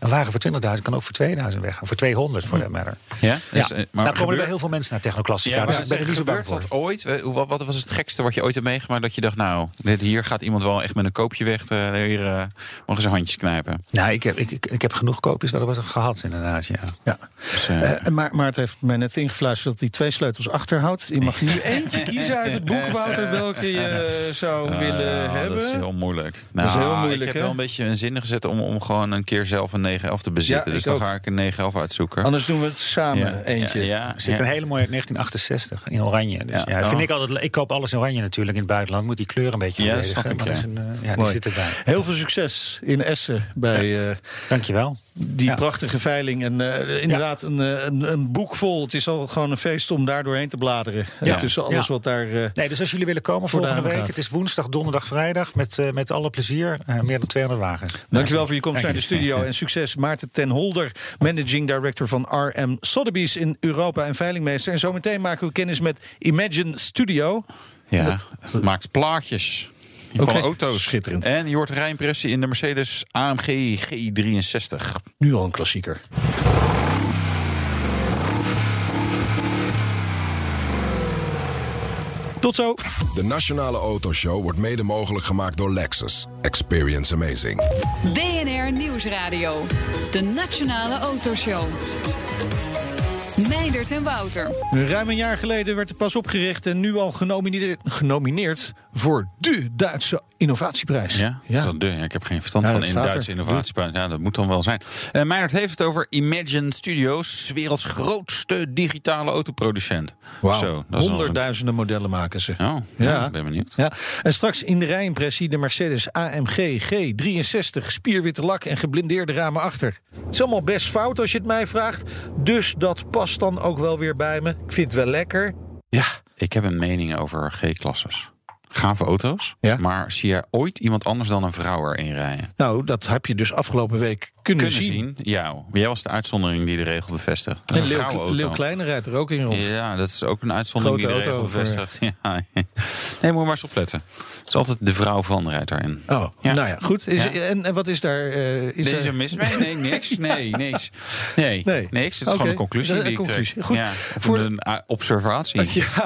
een wagen voor 20.000 kan ook voor 2000 weg, of voor 200 voor that matter. Ja? Dus, Ja, eh, daar komen er wel heel veel mensen naar Technoclassica. Ja, dus maar ik ben er niet zo bang voor. dat ooit? Wat, wat was het gekste wat je ooit hebt meegemaakt? Dat je dacht, nou, dit, hier gaat iemand wel echt met een koopje weg. eh, hier eh mogen ze handjes knijpen. Nou, ik heb, ik, ik, ik heb genoeg koopjes dat we gehad, inderdaad. Ja. Ja. Dus, eh, Eh, maar Maart heeft mij net ingefluisterd dat hij twee sleutels achterhoudt. Je mag nu eentje kiezen uit het boek, Wouter, welke je zou willen ah, hebben. Dat is heel moeilijk. Dat is Nou, heel moeilijk, Ik heb hè? wel een beetje een zin gezet om, om gewoon een keer zelf een 911 te bezitten. Ja, dus dan ook. ga ik een 911 uitzoeken. Anders doen we het samen Ja, eentje. Ja, ja, Er zit ja. een hele mooie uit 1968 in oranje. Dus Ja. ja, vind Oh. ik altijd. Ik koop alles in oranje natuurlijk in het buitenland. Moet die kleur een beetje Ja, dat is een, eh, ja, die zit erbij. Heel veel succes in Essen bij eh, Dankjewel. Die Ja. prachtige veiling. En eh, inderdaad, een, eh, een, een boek vol. Het is al gewoon een feest om daar doorheen te bladeren. Ja. Eh, tussen alles Ja. wat daar... eh, Nee, dus als jullie willen komen volgende week, het is woensdag, donderdag, vrijdag met, eh, met alle plezier. eh, meer dan 200 wagens. Dankjewel voor je komst naar de studio. En succes Maarten ten Holder, managing director van RM Sotheby's in Europa en veilingmeester. En zometeen maken we kennis met Imagine Studio. Ja, het maakt plaatjes. Oké, Van auto's. schitterend. En je hoort rijimpressie in de Mercedes AMG G63. Nu al een klassieker. Tot zo. De Nationale Autoshow wordt mede mogelijk gemaakt door Lexus. Experience amazing. BNR Nieuwsradio. De Nationale Autoshow. Meindert en Wouter. Ruim een jaar geleden werd het pas opgericht en nu al genomineerd, genomineerd voor de Duitse innovatieprijs. Ja, Dat is wel de. Ja, ik heb geen verstand Ja, van dat in Duitse er. innovatieprijs. Ja, dat moet dan wel zijn. Uh, Meijert heeft het over Imagine Studios, werelds grootste digitale autoproducent. Wauw. Dat eens een- Honderdduizenden modellen maken ze. Oh, ja. Ben benieuwd. Ja, en straks in de rijimpressie de Mercedes AMG G63. Spierwitte lak en geblindeerde ramen achter. Het is allemaal best fout als je het mij vraagt. Dus dat past dan ook wel weer bij me. Ik vind het wel lekker. Ja, Ik heb een mening over G-klasses. Gave auto's, Ja. maar zie je ooit iemand anders dan een vrouw erin rijden? nou, dat heb je dus afgelopen week kunnen, Kunnen zien. zien, ja. Jij was de uitzondering die de regel bevestigt. Dat is En een Leeuw, Kleine rijdt er ook in rond. Ja, dat is ook een uitzondering Grote die de regel voor- bevestigt. Ja. Nee, moet je maar eens opletten. Het is altijd de vrouw van rijdt daarin. Oh, Ja. nou ja, goed. Is, Ja. En, en wat is daar? eh, is Is er mis mee? Nee, niks. Nee, niks. Nee, Nee. niks. Het is gewoon een conclusie Een die ik conclusie. trek. Goed. Voor- een uh, observatie. Ja,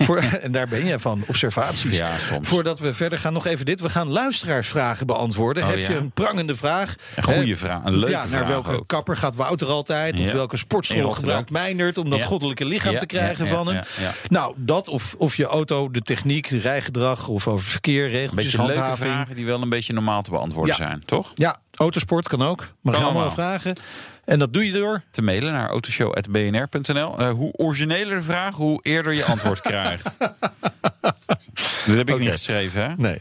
voor, en daar ben je van, observaties. Ja, soms. Voordat we verder gaan, nog even dit. We gaan luisteraarsvragen beantwoorden. Oh, Heb ja. je een prangende vraag? Een goede vraag, een leuke ja, naar welke ook. kapper gaat Wouter altijd? Of welke sportschool gebruikt Meindert om dat goddelijke lichaam te krijgen van hem? Nou, dat of, of je auto, de techniek, de rijgedrag of over verkeer, regeltjes, beetje leuke handhaving. vragen die wel een beetje normaal te beantwoorden zijn, toch? Ja, autosport kan ook. Allemaal allemaal. vragen. En dat doe je door. Te mailen naar autoshow.bnr.nl. Eh, hoe origineler de vraag, hoe eerder je antwoord krijgt. Dat heb ik niet geschreven, hè? Nee.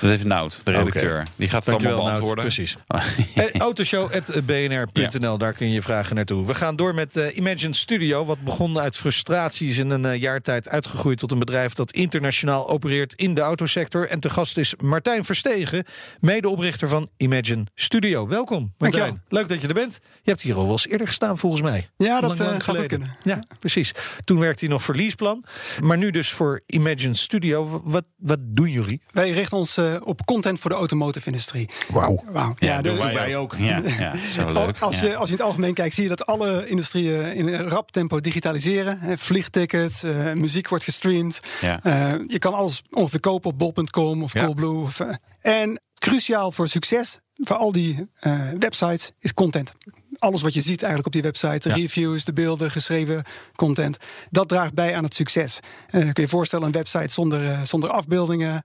Dat heeft Nout, de redacteur. Die gaat het Dankjewel, allemaal Nout. beantwoorden. Precies. Eh, Autoshow.bnr.nl, daar kun je je vragen naartoe. We gaan door met eh, Imagine Studio. Wat begon uit frustraties in een eh, jaar tijd uitgegroeid tot een bedrijf dat internationaal opereert in de autosector. En te gast is Martijn Verstegen, medeoprichter van Imagine Studio. Welkom, Martijn. Dankjewel. Leuk dat je er bent. Je hebt hier al wel eens eerder gestaan, volgens mij. Ja, dat Lang, eh, lang geleden. kunnen. Ja, precies. Toen werkte hij nog voor Leaseplan. Maar nu dus voor Imagine Studio. Wat, wat doen jullie? Wij richten ons eh, op content voor de automotive-industrie. Wauw. Wauw. Ja, de- doen wij ook. Ja, ja zo leuk. Als, ja. je, als je in het algemeen kijkt, zie je dat alle industrieën in een rap tempo digitaliseren. Hè, Vliegtickets, eh, muziek wordt gestreamd. Ja. Eh, je kan alles ongeveer kopen op bol.com of Ja. Coolblue. Of, en cruciaal voor succes voor al die eh, websites is content. Alles wat je ziet eigenlijk op die website, de Ja. reviews, de beelden, geschreven content, dat draagt bij aan het succes. Eh, kun je je voorstellen, een website zonder, eh, zonder afbeeldingen,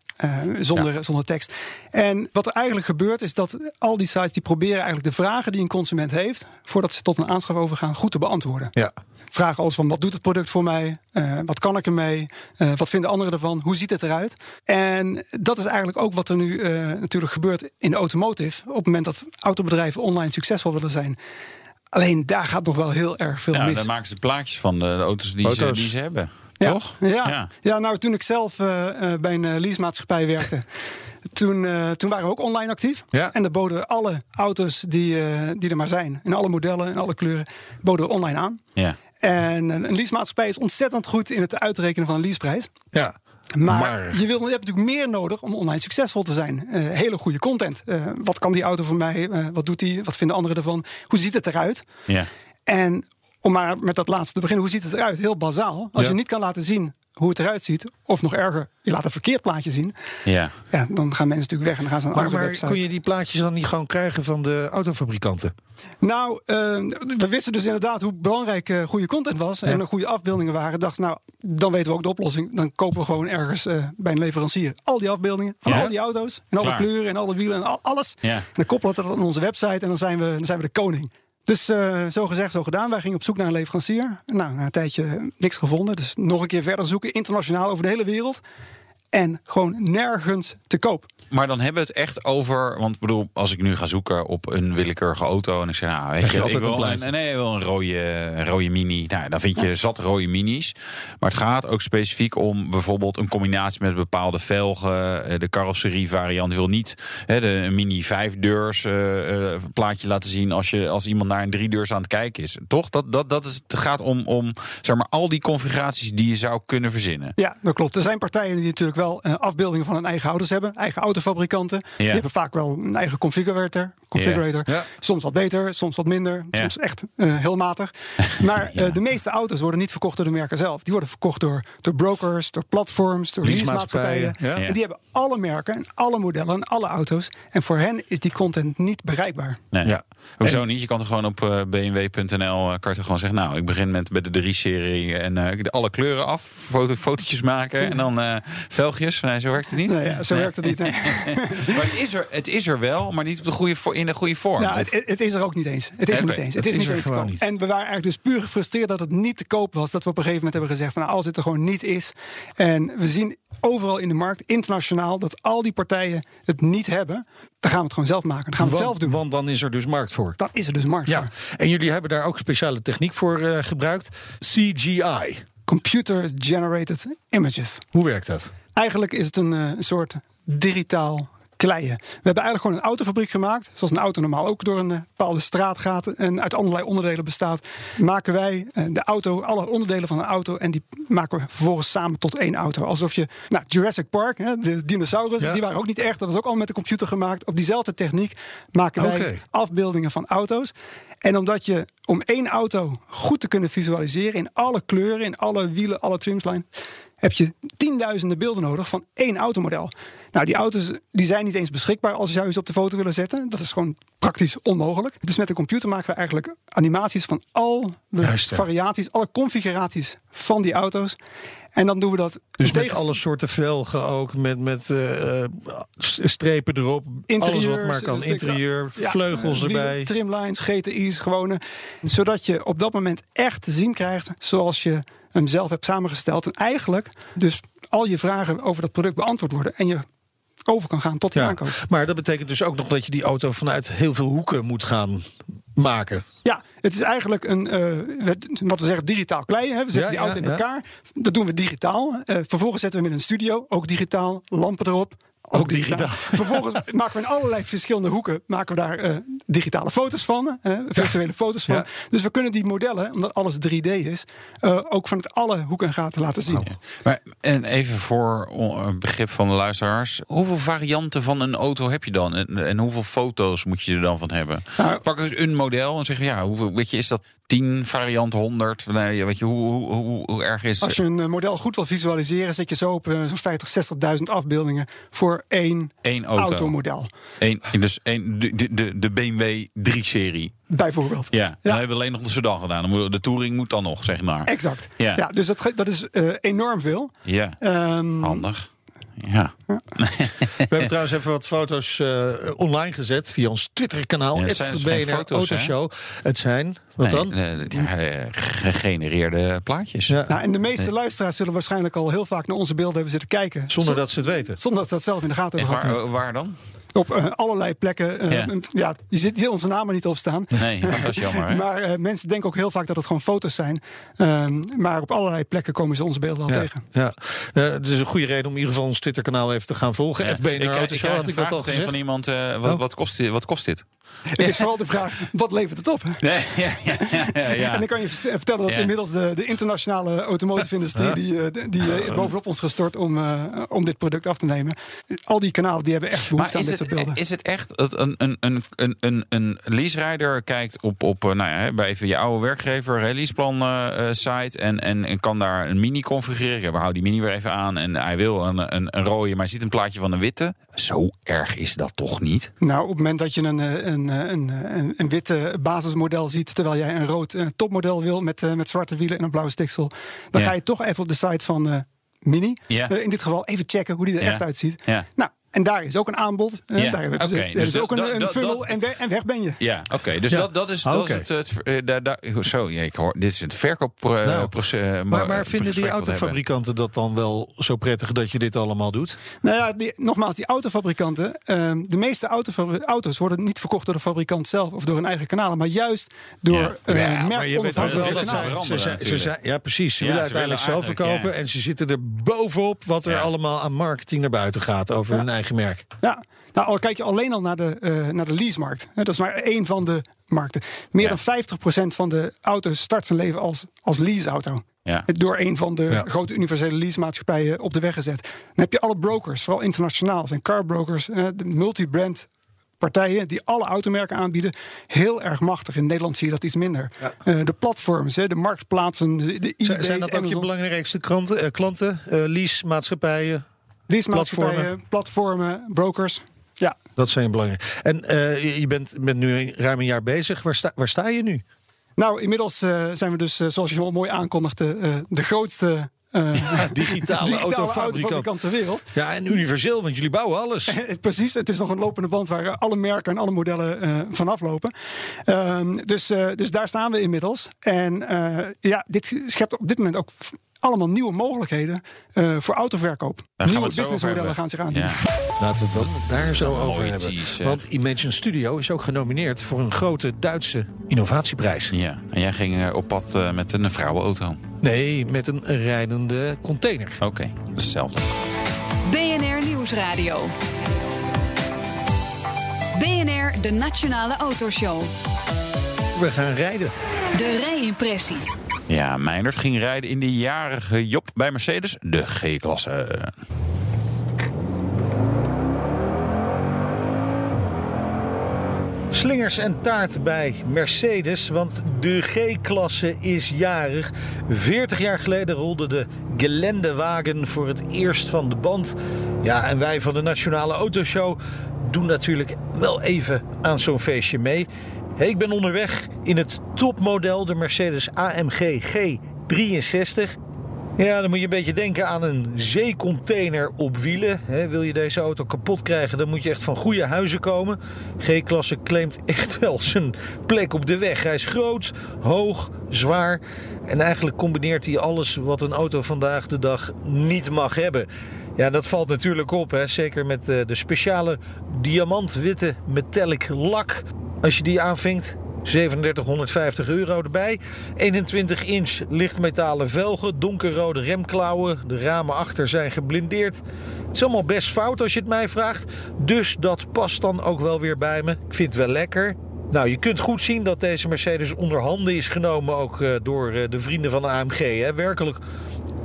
zonder, zonder tekst. En wat er eigenlijk gebeurt, is dat al die sites die proberen eigenlijk de vragen die een consument heeft, voordat ze tot een aanschaf overgaan, goed te beantwoorden. Ja. Vragen als van wat doet het product voor mij? Eh, wat kan ik ermee? Eh, wat vinden anderen ervan? Hoe ziet het eruit? En dat is eigenlijk ook wat er nu eh, natuurlijk gebeurt in de automotive. Op het moment dat autobedrijven online succesvol willen zijn. Alleen daar gaat nog wel heel erg veel Ja, mis. dan maken ze plaatjes van de, de auto's, die, Ze, die ze hebben. Ja, Toch? Ja. Ja. nou toen ik zelf bij een leasemaatschappij werkte, toen, eh, toen waren we ook online actief. Ja. En dan boden we alle auto's die, eh, die er maar zijn, in alle modellen, in alle kleuren, boden we online aan. Ja. En een een leasemaatschappij is ontzettend goed in het uitrekenen van een leaseprijs. Ja. Maar, Maar- Je, wil, je hebt natuurlijk meer nodig om online succesvol te zijn. Eh, hele goede content. Eh, wat kan die auto voor mij? Eh, wat doet die? Wat vinden anderen ervan? Hoe ziet het eruit? Ja. En om maar met dat laatste te beginnen, hoe ziet het eruit? Heel bazaal. Als Ja. je niet kan laten zien hoe het eruit ziet, of nog erger, je laat een verkeerd plaatje zien, Ja. ja, dan gaan mensen natuurlijk weg en dan gaan ze naar een Maar, andere maar website. kon je die plaatjes dan niet gewoon krijgen van de autofabrikanten? Nou, eh, we wisten dus inderdaad hoe belangrijk eh, goede content was en er goede afbeeldingen waren. Dacht, nou, dan weten we ook de oplossing. Dan kopen we gewoon ergens eh, bij een leverancier al die afbeeldingen van Ja. al die auto's en alle kleuren en alle wielen en al- alles. Ja. En dan koppelen we dat aan onze website en dan zijn we, dan zijn we de koning. Dus eh, zo gezegd, zo gedaan. Wij gingen op zoek naar een leverancier. Nou, na een tijdje niks gevonden. Dus nog een keer verder zoeken, internationaal over de hele wereld. En gewoon nergens te koop. Maar dan hebben we het echt over. Want ik bedoel, als ik nu ga zoeken op een willekeurige auto. en ik zeg, nou, weet je ik een wil een, nee, wil een rode, een rode mini. Nou, dan vind je zat rode minis. Maar het gaat ook specifiek om bijvoorbeeld een combinatie met bepaalde velgen. eh, De carrosserie variant wil niet hè, de een mini vijf deurs eh, eh, plaatje laten zien. als, je, als iemand naar een drie deurs aan het kijken is. Toch? Dat, dat, dat is, het gaat om, om zeg maar, al die configuraties die je zou kunnen verzinnen. Ja, dat klopt. Er zijn partijen die natuurlijk wel afbeeldingen van hun eigen auto's hebben. Eigen autofabrikanten. Die hebben vaak wel een eigen configurator. configurator. Ja. Soms wat beter, soms wat minder. Ja. Soms echt eh, heel matig. Maar eh, de meeste auto's worden niet verkocht door de merken zelf. Die worden verkocht door, door brokers, door platforms, door Leasemaatschappijen. En die hebben alle merken en alle modellen en alle auto's. En voor hen is die content niet bereikbaar. Nee. Ja. Hoezo niet? Je kan er gewoon op eh, bmw.nl eh, kan je er gewoon zeggen... nou, ik begin met, met de 3-serie en eh, alle kleuren af. Foto, fotootjes maken en dan eh velgjes. Nee, zo werkt het niet. Nee, ja, zo werkt het niet. nee. maar het is, er, het is er wel, maar niet op de goede, in de goede vorm. Nou, het, het is er ook niet eens. Het is er niet eens. het is is niet eens te gewoon koop. niet. En we waren eigenlijk dus puur gefrustreerd dat het niet te koop was. Dat we op een gegeven moment hebben gezegd van nou, als het er gewoon niet is. En we zien overal in de markt, internationaal, dat al die partijen het niet hebben. Dan gaan we het gewoon zelf maken. Dan gaan we het Want, zelf doen. want dan is er dus markt voor. Dan is er dus markt Ja, voor. en jullie hebben daar ook speciale techniek voor eh, gebruikt. CGI. Computer generated images. Hoe werkt dat? Eigenlijk is het een, eh, een soort digitaal kleien. We hebben eigenlijk gewoon een autofabriek gemaakt. Zoals een auto normaal ook door een eh, bepaalde straat gaat en uit allerlei onderdelen bestaat. Maken wij eh, de auto, alle onderdelen van een auto en die maken we vervolgens samen tot één auto. Alsof je, nou, Jurassic Park, hè, de dinosaurus, Ja. die waren ook niet echt. Dat was ook al met de computer gemaakt. Op diezelfde techniek maken wij afbeeldingen van auto's. En omdat je om één auto goed te kunnen visualiseren in alle kleuren, in alle wielen, alle trimlines, heb je tienduizenden beelden nodig van één automodel. Nou, die auto's die zijn niet eens beschikbaar als je ze op de foto willen zetten. Dat is gewoon praktisch onmogelijk. Dus met de computer maken we eigenlijk animaties van al de Juist, variaties, alle configuraties van die auto's. En dan doen we dat Dus met alle soorten velgen ook, met, met eh, eh, strepen erop. alles wat Interieurs, maar kan. Interieur, Ja, vleugels eh, erbij. Trimlines, GTI's, gewone. Zodat je op dat moment echt te zien krijgt zoals je hem zelf hebt samengesteld. En eigenlijk dus al je vragen over dat product beantwoord worden. En je over kan gaan tot die Ja, aankoop. maar dat betekent dus ook nog dat je die auto vanuit heel veel hoeken moet gaan maken. Ja, het is eigenlijk een, het- wat we zeggen, digitaal kleien. Hè. We zetten Ja, die auto ja, in elkaar. Dat doen we digitaal. Eh, vervolgens zetten we hem in een studio, ook digitaal. Lampen erop. Ook, digitaal. Vervolgens maken we in allerlei verschillende hoeken maken we daar eh, digitale foto's van, eh, virtuele foto's van. Ja. Dus we kunnen die modellen, omdat alles 3D is, eh, ook vanuit alle hoeken en gaten laten zien. Maar en even voor een begrip van de luisteraars. Hoeveel varianten van een auto heb je dan? En, en hoeveel foto's moet je er dan van hebben? Nou- Pak eens een model en zeg ja, hoeveel, weet je, is dat 10 varianten, 100? Nee, weet je, hoe, hoe, hoe, hoe erg is Als je een eh, model goed wil visualiseren, zet je zo op eh, zo'n 50, 60.000 afbeeldingen voor één één auto? automodel. Eén, dus één, de, de- de, BMW 3-serie. Bijvoorbeeld. Ja, dan hebben we alleen nog de sedan gedaan. Dan De Touring moet dan nog, zeg maar. Exact. Ja. Ja. dus dat, dat is eh, enorm veel. Ja, Ehm, handig. Ja. We hebben trouwens even wat foto's eh, online gezet via ons Twitter-kanaal. Ja, het zijn dus geen BNR foto's, hè? Autoshow. Het zijn, wat dan? Nee, eh, ja, eh, gegenereerde plaatjes. Ja. Nou, en de meeste luisteraars zullen waarschijnlijk al heel vaak naar onze beelden hebben zitten kijken. Zonder dat ze het weten. Zonder dat ze dat zelf in de gaten En hebben waar, gehad. waar dan? Op eh, allerlei plekken. eh, Ja. ja. je ziet hier onze namen niet op staan. Nee, dat is jammer. Hè? Maar eh, mensen denken ook heel vaak dat het gewoon foto's zijn. Ehm, maar op allerlei plekken komen ze onze beelden al Ja, tegen. ja. Eh, het is een goede reden om in ieder geval ons Twitterkanaal even te gaan volgen. Ja. BNR ik, ik krijg had een ik dat al gezegd? van iemand. eh, wat, Oh. wat, kost dit, wat kost dit? Het is vooral de vraag, wat levert het op? Nee, ja, ja, ja, ja. En dan kan je vert- vertellen dat Ja. inmiddels de, de internationale automotive-industrie... die, die, die bovenop ons gestort om, eh, om dit product af te nemen. Al die kanalen die hebben echt behoefte Maar aan dit het, soort beelden. is het echt dat een, een, een, een, een, een lease-rijder kijkt op, op eh, nou ja, bij even je oude werkgever, releaseplan eh, eh, site en, en, en kan daar een mini configureren? Ja, we houden die mini weer even aan en hij wil een, een, een rode, maar hij ziet een plaatje van een witte. Zo erg is dat toch niet? Nou, op het moment dat je een, een, een, een, een witte basismodel ziet... terwijl jij een rood topmodel wil met, met zwarte wielen en een blauwe stiksel... dan Ja. ga je toch even op de site van Mini. Ja. in dit geval even checken hoe die er Ja. echt uitziet. Ja. Nou, en daar is ook een aanbod. eh, Ja, Daar hebben ze, dus is dat- ook een, dat- een dat- funnel dat- en, weg, en weg ben je. Ja, oké. Dus Ja. dat, dat is, dat Oké. is het. het eh, daar, daar, zo, ja, ik hoor, dit is het Nou, verkoopproces. Maar, maar vinden die autofabrikanten dat dan wel zo prettig dat je dit allemaal doet? Nou ja, die, nogmaals, die autofabrikanten. ehm, de meeste autofabri- auto's worden niet verkocht door de fabrikant zelf of door hun eigen kanalen, maar juist door Ja. eh Ja, maar je weet ook wel merkonafhankelijke dat ze ja, precies. Ze Ja, willen uiteindelijk zelf verkopen en ze zitten er bovenop wat er allemaal aan marketing naar buiten gaat over hun eigen merk. Ja. Nou, al kijk je alleen al naar de, eh naar de leasemarkt. Hè, Dat is maar één van de markten. Meer Ja. dan 50% van de auto's start zijn leven als, als leaseauto. Ja. Door een van de Ja. grote universele leasemaatschappijen op de weg gezet. Dan heb je alle brokers, vooral internationaal, zijn carbrokers, de multibrand partijen die alle automerken aanbieden, heel erg machtig. In Nederland zie je dat iets minder. Eh, de platforms, hè, de marktplaatsen, de, de Zijn, eBay's, zijn dat ook je belangrijkste klanten, eh, klanten eh, leasemaatschappijen? leasemaatschappijen, platformen, brokers. Ja, Dat zijn belangrijk. En eh, je- bent, bent nu ruim een jaar bezig. Waar sta, waar sta je nu? Nou, inmiddels eh, zijn we dus, eh, zoals je wel mooi aankondigde, eh, de grootste eh, digitale autofabrikant. ter wereld. Ja, en universeel, want jullie bouwen alles. Precies, het is nog een lopende band waar alle merken en alle modellen eh, vanaf lopen. Ehm, dus, eh, dus daar staan we inmiddels. En eh, ja, dit schept op dit moment ook allemaal nieuwe mogelijkheden eh, voor autoverkoop. Daar nieuwe businessmodellen gaan zich aandienen. Ja. Laten we het dan daar zo over hebben. tease? Want Imagine Studio is ook genomineerd voor een grote Duitse innovatieprijs. ja, en jij ging eh, op pad eh, met een vrouwenauto. Nee, met een rijdende container. Oké, dat is hetzelfde. BNR Nieuwsradio. BNR, de Nationale Autoshow. We gaan rijden. De rijimpressie. Ja, Meindert ging rijden in de jarige Job bij Mercedes, de G-klasse. Slingers en taart bij Mercedes, want de G-klasse is jarig. 40 jaar geleden rolde de Geländewagen voor het eerst van de band. Ja, en wij van de Nationale Autoshow doen natuurlijk wel even aan zo'n feestje mee. Ik ben onderweg in het topmodel, de Mercedes AMG G63. Ja, dan moet je een beetje denken aan een zeecontainer op wielen. Wil je deze auto kapot krijgen, dan moet je echt van goede huizen komen. G-klasse claimt echt wel zijn plek op de weg. Hij is groot, hoog, zwaar. En eigenlijk combineert hij alles wat een auto vandaag de dag niet mag hebben. Ja, dat valt natuurlijk op, hè? zeker met eh, de speciale diamantwitte metallic lak. Als je die aanvinkt, 3750 euro erbij. 21 inch lichtmetalen velgen, donkerrode remklauwen. De ramen achter zijn geblindeerd. Het is allemaal best fout als je het mij vraagt. Dus dat past dan ook wel weer bij me. Ik vind het wel lekker. Nou, je kunt goed zien dat deze Mercedes onder handen is genomen. Ook eh, door eh, de vrienden van de AMG. Hè. Werkelijk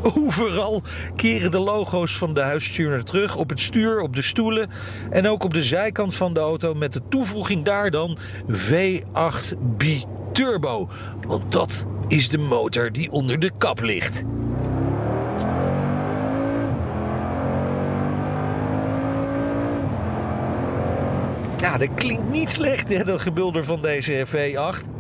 Overal keren de logo's van de huisstuurder terug. Op het stuur, op de stoelen en ook op de zijkant van de auto. Met de toevoeging daar dan V8 Biturbo. Want dat is de motor die onder de kap ligt. Ja, dat klinkt niet slecht, hè, dat gebulder van deze V8.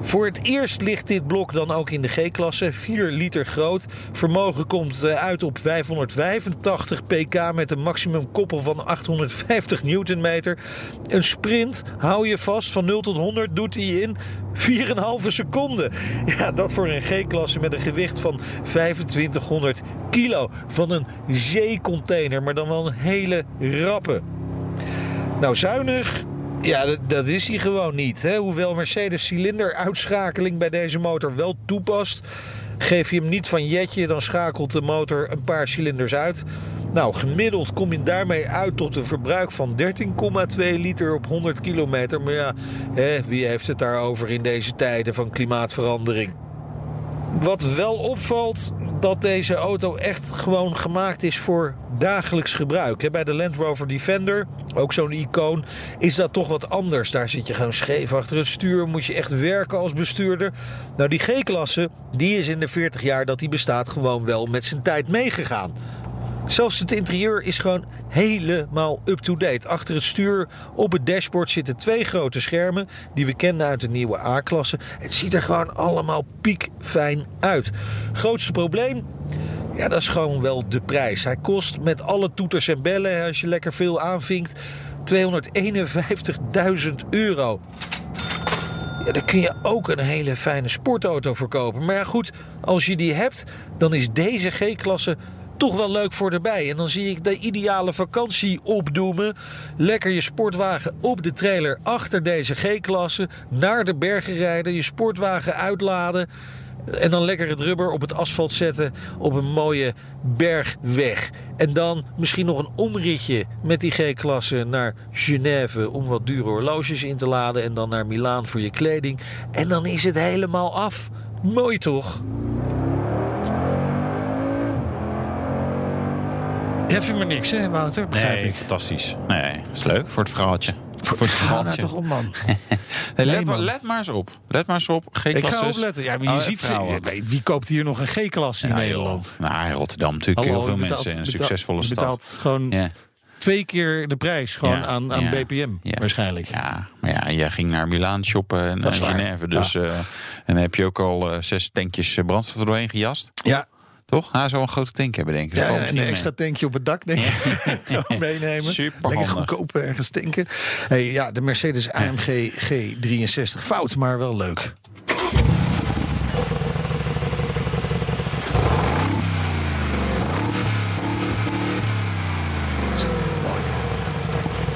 Voor het eerst ligt dit blok dan ook in de G-klasse, 4 liter groot. Vermogen komt eh, uit op 585 pk met een maximum koppel van 850 newtonmeter. Een sprint, hou je vast, van 0 tot 100 doet hij in 4,5 seconden. Ja, dat voor een G-klasse met een gewicht van 2500 kilo. Van een zeecontainer, maar dan wel een hele rappe. Nou, zuinig. Ja, dat, is hij gewoon niet. Hè? Hoewel Mercedes cilinderuitschakeling bij deze motor wel toepast. Geef je hem niet van jetje, dan schakelt de motor een paar cilinders uit. Nou, gemiddeld kom je daarmee uit tot een verbruik van 13,2 liter op 100 kilometer. Maar ja, hè, wie heeft het daarover in deze tijden van klimaatverandering? Wat wel opvalt, dat deze auto echt gewoon gemaakt is voor dagelijks gebruik. Bij de Land Rover Defender, ook zo'n icoon, is dat toch wat anders. Daar zit je gewoon scheef achter het stuur, moet je echt werken als bestuurder. Nou, die G-klasse, die is in de 40 jaar dat die bestaat gewoon wel met zijn tijd meegegaan. Zelfs het interieur is gewoon helemaal up-to-date. Achter het stuur op het dashboard zitten twee grote schermen die we kennen uit de nieuwe A-klasse. Het ziet er gewoon allemaal piekfijn uit. Grootste probleem? Ja, dat is gewoon wel de prijs. Hij kost met alle toeters en bellen, als je lekker veel aanvinkt, 251.000 euro. Ja, daar kun je ook een hele fijne sportauto voor kopen. Maar ja, goed, als je die hebt, dan is deze G-klasse toch wel leuk voor erbij. En dan zie ik de ideale vakantie opdoemen. Lekker je sportwagen op de trailer achter deze G-klasse. Naar de bergen rijden, je sportwagen uitladen. En dan lekker het rubber op het asfalt zetten op een mooie bergweg. En dan misschien nog een omritje met die G-klasse naar Genève om wat dure horloges in te laden. En dan naar Milaan voor je kleding. En dan is het helemaal af. Mooi toch? Jij vindt me niks, hè, Wouter? Begrijp nee, ik. fantastisch. Nee, dat is leuk voor het verhaaltje. Voor het nou verhaaltje. toch op, man. Hey, let, maar, man. let maar eens op. Let maar eens op. Geen Ik ga opletten. Ja, maar je Oh, ziet ze. ja, Wie koopt hier nog een G-klasse in Ja, Nederland? Nou, Rotterdam natuurlijk Hallo, heel veel je betaalt- mensen. Een betaalt- succesvolle je stad. betaalt gewoon Ja. twee keer de prijs gewoon Ja, aan, aan ja, BPM ja. waarschijnlijk. Ja, maar ja, jij ging naar Milaan shoppen en naar. Genève. Dus, eh, en dan heb je ook al eh, zes tankjes brandstof doorheen gejast. Ja, Toch? Zou een grote tank hebben, denk ik. Ja, misschien een extra tankje op het dak denk ik. Meenemen. Superhandig. Lekker goedkoop ergens tanken. Hey, ja, de Mercedes AMG G63 fout, maar wel leuk.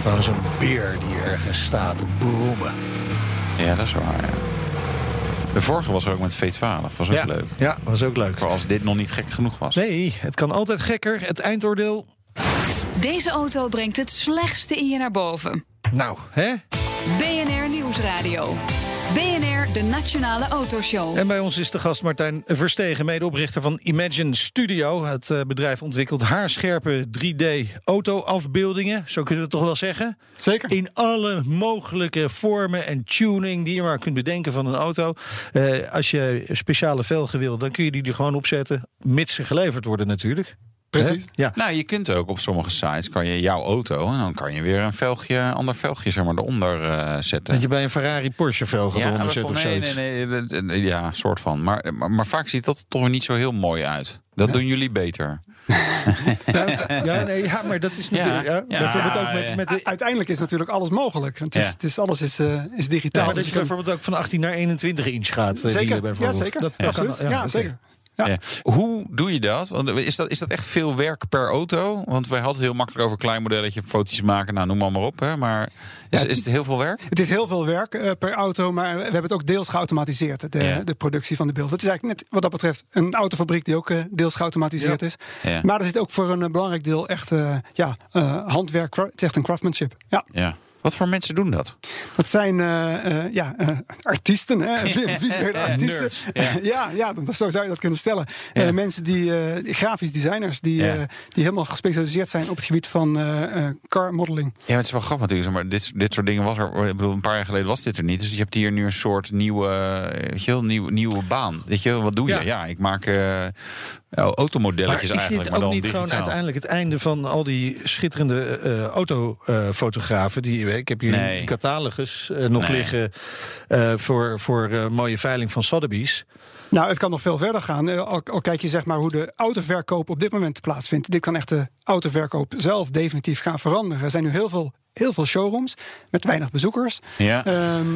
Gewoon zo'n beer die ergens staat te brommen. Ja, dat is waar. De vorige was er ook met V12. Was ook ja. leuk. Ja, was ook leuk. Voor als dit nog niet gek genoeg was. Nee, het kan altijd gekker. Het eindoordeel, Deze auto brengt het slechtste in je naar boven. nou, hè? BNR Nieuwsradio. BNR, de Nationale Autoshow. En bij ons is de gast Martijn Verstegen, medeoprichter van Imagine Studio. Het eh, bedrijf ontwikkelt haarscherpe 3D-auto-afbeeldingen. Zo kunnen we het toch wel zeggen? Zeker. In alle mogelijke vormen en tuning die je maar kunt bedenken van een auto. Eh, als je speciale velgen wil, dan kun je die er gewoon opzetten. Mits ze geleverd worden natuurlijk. Precies. Ja. Nou, je kunt ook op sommige sites kan je jouw auto en dan kan je weer een velgje, ander velgje zeg maar eronder eh, zetten. Dat je bij een Ferrari Porsche velgen eronder maar zet of nee, zoiets. nee, nee, nee, nee, ja, soort van. Maar, maar, maar vaak ziet dat toch weer niet zo heel mooi uit. Dat doen jullie beter. Ja, nee, ja, maar dat is natuurlijk... Ja, Ja, bijvoorbeeld ook met, ja. met de Uiteindelijk is natuurlijk alles mogelijk. Het is, Ja. het is, alles is, eh, is digitaal. Ja, maar dat Dus je kan- bijvoorbeeld ook van 18 naar 21 inch gaat. eh, zeker, ja, zeker. Dat, kan- ja, zeker. Ja. Ja. Hoe doe je dat? Want is dat, is dat echt veel werk per auto? Want wij hadden het heel makkelijk over een klein modelletje, foto's maken, nou noem maar, maar op. Hè. Maar is, Ja, is het heel veel werk? Het is heel veel werk eh, per auto, maar we hebben het ook deels geautomatiseerd, de, Ja. de productie van de beelden. Het is eigenlijk net wat dat betreft een autofabriek die ook eh, deels geautomatiseerd is. Maar er zit ook voor een eh, belangrijk deel echt ja, handwerk, het is echt een craftsmanship. Ja. Ja. Wat voor mensen doen dat? Dat zijn eh, eh, ja, eh, artiesten, hè? vi- visuele artiesten. Nerds, ja. ja, ja, dat, zo zou je dat kunnen stellen. Ja. Mensen die, grafisch designers, die, Ja. die helemaal gespecialiseerd zijn op het gebied van car modeling. Ja, maar het is wel grappig natuurlijk. Maar dit, dit soort dingen was er. Ik bedoel, een paar jaar geleden was dit er niet. Dus je hebt hier nu een soort nieuwe, weet je wel, nieuwe, nieuwe baan. Weet je, wat doe je? Ja. Ja, ik maak Maar automodelletjes is eigenlijk, dit maar ook dan niet digitaal. gewoon uiteindelijk het einde van al die schitterende eh, autofotografen? die ik heb hier Nee. een catalogus eh, nog Nee. liggen eh, voor, voor eh, mooie veiling van Sotheby's. Nou, het kan nog veel verder gaan. Eh, Al, al kijk je zeg maar hoe de autoverkoop op dit moment plaatsvindt. Dit kan echt de autoverkoop zelf definitief gaan veranderen. Er zijn nu heel veel, heel veel showrooms met weinig bezoekers. Ja. Ehm,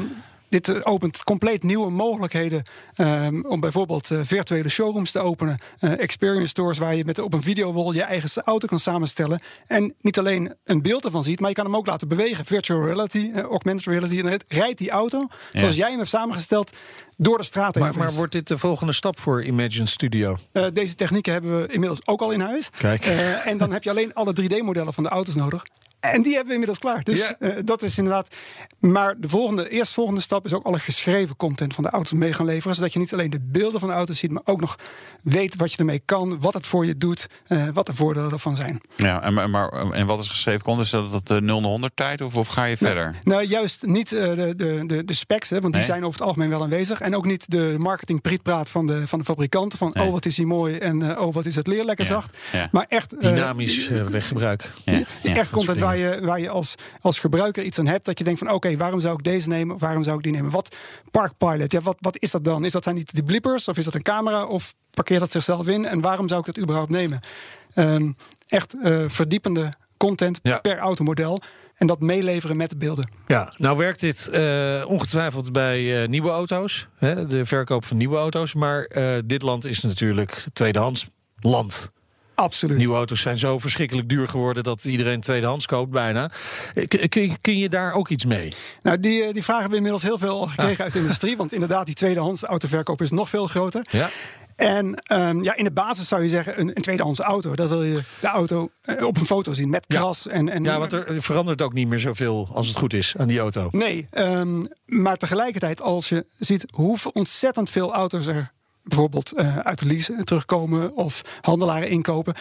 dit eh, opent compleet nieuwe mogelijkheden ehm, om bijvoorbeeld eh, virtuele showrooms te openen. eh, experience stores waar je met, op een videowall je eigen auto kan samenstellen. En niet alleen een beeld ervan ziet, maar je kan hem ook laten bewegen. Virtual reality, augmented reality. En rijdt die auto zoals jij hem hebt samengesteld door de straat heen. Maar, maar wordt dit de volgende stap voor Imagine Studio? Eh, deze technieken hebben we inmiddels ook al in huis. Kijk. Eh, en dan heb je alleen alle 3D-modellen van de auto's nodig. En die hebben we inmiddels klaar. Dus Ja. eh, dat is inderdaad. Maar de volgende, eerstvolgende stap is ook alle geschreven content van de auto's mee gaan leveren. Zodat je niet alleen de beelden van de auto's ziet, maar ook nog weet wat je ermee kan, wat het voor je doet, eh, wat de voordelen ervan zijn. Ja, en, maar, maar- en wat is geschreven? Kon is dat dat de 0 naar 100 tijd of, of ga je verder? Nou, juist niet eh, de, de, de, de specs, hè, want die Nee. zijn over het algemeen wel aanwezig. En ook niet de marketing prietpraat van de, van de fabrikanten. Van, Nee. oh, wat is hij mooi en eh, oh, wat is het leer lekker Ja, zacht. ja. Maar echt... eh, Dynamisch eh, weggebruik. Ja, ja. echt content waar je, waar je als, als gebruiker iets aan hebt. Dat je denkt van oké, waarom zou ik deze nemen? Of waarom zou ik die nemen? Wat Park Pilot, ja, wat, wat is dat dan? Is dat zijn niet die blippers? Of is dat een camera? Of parkeert dat zichzelf in? En waarom zou ik dat überhaupt nemen? Ehm, echt eh, verdiepende content Ja. per automodel. En dat meeleveren met de beelden. Ja, nou werkt dit eh, ongetwijfeld bij eh, nieuwe auto's. Hè, de verkoop van nieuwe auto's. Maar dit land is natuurlijk tweedehands land. Absoluut. Nieuwe auto's zijn zo verschrikkelijk duur geworden dat iedereen tweedehands koopt bijna. Eh, Kun, je daar ook iets mee? Nou, die, eh, die vragen hebben we inmiddels heel veel gekregen uit de industrie. Want inderdaad, die tweedehands autoverkoop is nog veel groter. Ja. En ehm, ja, in de basis zou je zeggen, een, een tweedehands auto. Dat wil je de auto eh, op een foto zien met Ja. kras. En, en, Ja, want er verandert ook niet meer zoveel als het goed is aan die auto. Nee, ehm, maar tegelijkertijd als je ziet hoe ontzettend veel auto's er bijvoorbeeld eh, uit de lease terugkomen of handelaren inkopen.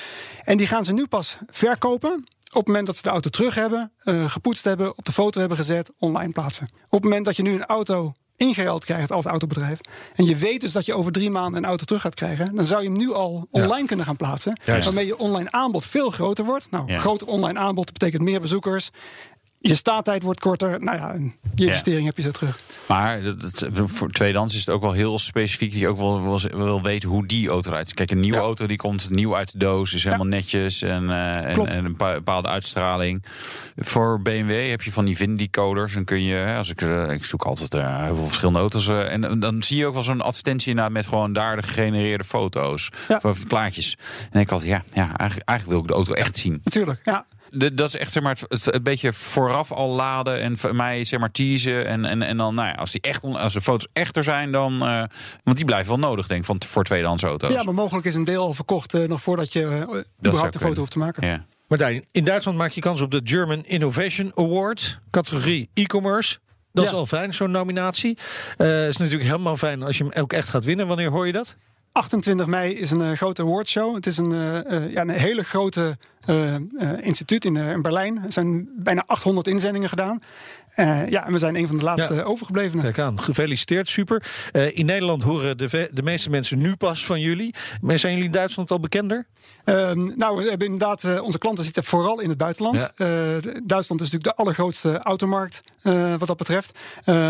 En die gaan ze nu pas verkopen op het moment dat ze de auto terug hebben, eh, gepoetst hebben, op de foto hebben gezet, online plaatsen. Op het moment dat je nu een auto ingeruild krijgt als autobedrijf. En je weet dus dat je over drie maanden een auto terug gaat krijgen. Dan zou je hem nu al online kunnen gaan plaatsen. Juist. Waarmee je online aanbod veel groter wordt. Nou, Ja. groter online aanbod betekent meer bezoekers. Je staattijd wordt korter. Nou ja, en je investering heb je zo terug. Maar dat, voor tweedehands is het ook wel heel specifiek. Dat je ook wel wil, wil weten hoe die auto rijdt. Kijk, een nieuwe Ja. auto die komt nieuw uit de doos. Is helemaal netjes. En, eh, en, een pa- bepaalde uitstraling. Voor BMW heb je van die VIN-decoders. Dan kun je, als ik, eh, ik zoek altijd eh, heel veel verschillende auto's. en dan- zie je ook wel zo'n advertentie inderdaad met gewoon daar de gegenereerde foto's. Ja. Of plaatjes. En ik had, ja, ja eigenlijk, eigenlijk wil ik de auto echt zien. Natuurlijk, ja. De- dat is echt zeg maar, het, het, het beetje vooraf al laden en voor mij zeg maar teasen. En, en, en dan, nou ja, als, die echt, als de foto's echter zijn, dan. eh, want die blijven wel nodig, denk ik, van, voor tweedehands auto's. Ja, maar mogelijk is een deel al verkocht eh, nog voordat je zou überhaupt de foto kunnen. hoeft te maken. Ja. Martijn, in Duitsland maak je kans op de German Innovation Award. Categorie e-commerce. Dat is al fijn, zo'n nominatie. Eh is natuurlijk helemaal fijn als je hem ook echt gaat winnen. Wanneer hoor je dat? 28 mei is een eh, grote awardshow. Het is een, eh, eh, ja, een hele grote instituut in, in Berlijn. Er zijn bijna 800 inzendingen gedaan. Ja, en we zijn een van de laatste Ja. overgeblevenen. Kijk aan, gefeliciteerd, super. In Nederland horen de, de meeste mensen nu pas van jullie. Maar zijn jullie in Duitsland al bekender? Ehm, nou, we hebben inderdaad, onze klanten zitten vooral in het buitenland. Ja. Duitsland is natuurlijk de allergrootste automarkt wat dat betreft.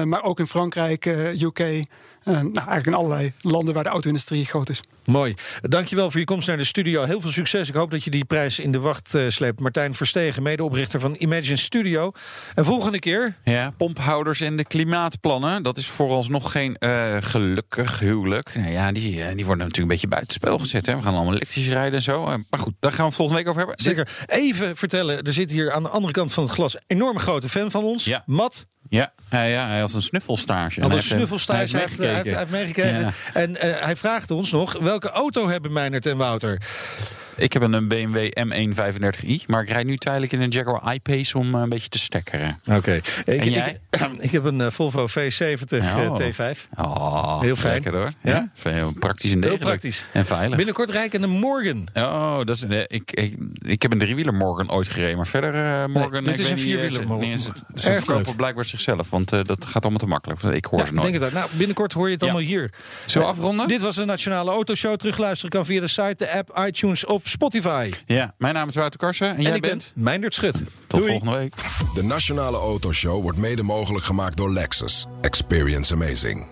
Maar ook in Frankrijk, UK. Eh, nou, eigenlijk in allerlei landen waar de auto-industrie groot is. Mooi. Dankjewel voor je komst naar de studio. Heel veel succes. Ik hoop dat je die prijs in de wacht eh, sleept. Martijn Verstegen, medeoprichter van Imagine Studio. En volgende keer ja, pomphouders en de klimaatplannen. Dat is vooralsnog geen eh, gelukkig huwelijk. Nou ja, die, die worden natuurlijk een beetje buitenspel gezet. Hè. We gaan allemaal elektrisch rijden en zo. Maar goed, daar gaan we het volgende week over hebben. Zeker. Even vertellen, er zit hier aan de andere kant van het glas een enorm grote fan van ons. Ja. Matt. Ja, ja, ja, hij had een snuffelstage. Had een hij snuffelstage, hij heeft, hij heeft, hij heeft meegekregen. Ja. En eh, hij vraagt ons nog, welke auto hebben Meinert en Wouter? Ik heb een BMW M135i, maar ik rijd nu tijdelijk in een Jaguar I-Pace om eh, een beetje te stekkeren. Oké. Ik, En jij? Ik, ik heb een eh, Volvo V70 eh, Oh. T5. Oh, Heel fijn. Lekker hoor. Ja? Ja? Heel praktisch en Heel degelijk. praktisch. En veilig. Binnenkort rijken een Morgan. Oh, dat is, ik, ik, ik heb een driewieler Morgan ooit gereden, maar verder eh Morgan... dit ik is een vierwieler Morgan. nee, Ze, verkopen blijkbaar zichzelf, want dat gaat allemaal te makkelijk. Ik hoor Ja, ze ik nooit. denk het. Nou, binnenkort hoor je het Ja. allemaal hier. Zullen we Eh, afronden? Dit was de Nationale Autoshow. Terugluisteren kan via de site, de app, iTunes of Spotify. Ja, mijn naam is Wouter Karsen en, en jij ik bent... ben Meindert Schut. Tot Doei. volgende week. De Nationale Autoshow wordt mede mogelijk gemaakt door Lexus. Experience amazing.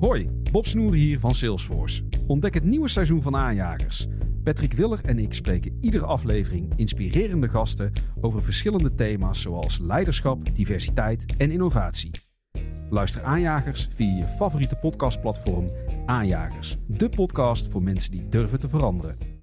Hoi, Bob Snoer hier van Salesforce. Ontdek het nieuwe seizoen van Aanjagers. Patrick Willer en ik spreken iedere aflevering inspirerende gasten over verschillende thema's zoals leiderschap, diversiteit en innovatie. Luister Aanjagers via je favoriete podcastplatform Aanjagers, de podcast voor mensen die durven te veranderen.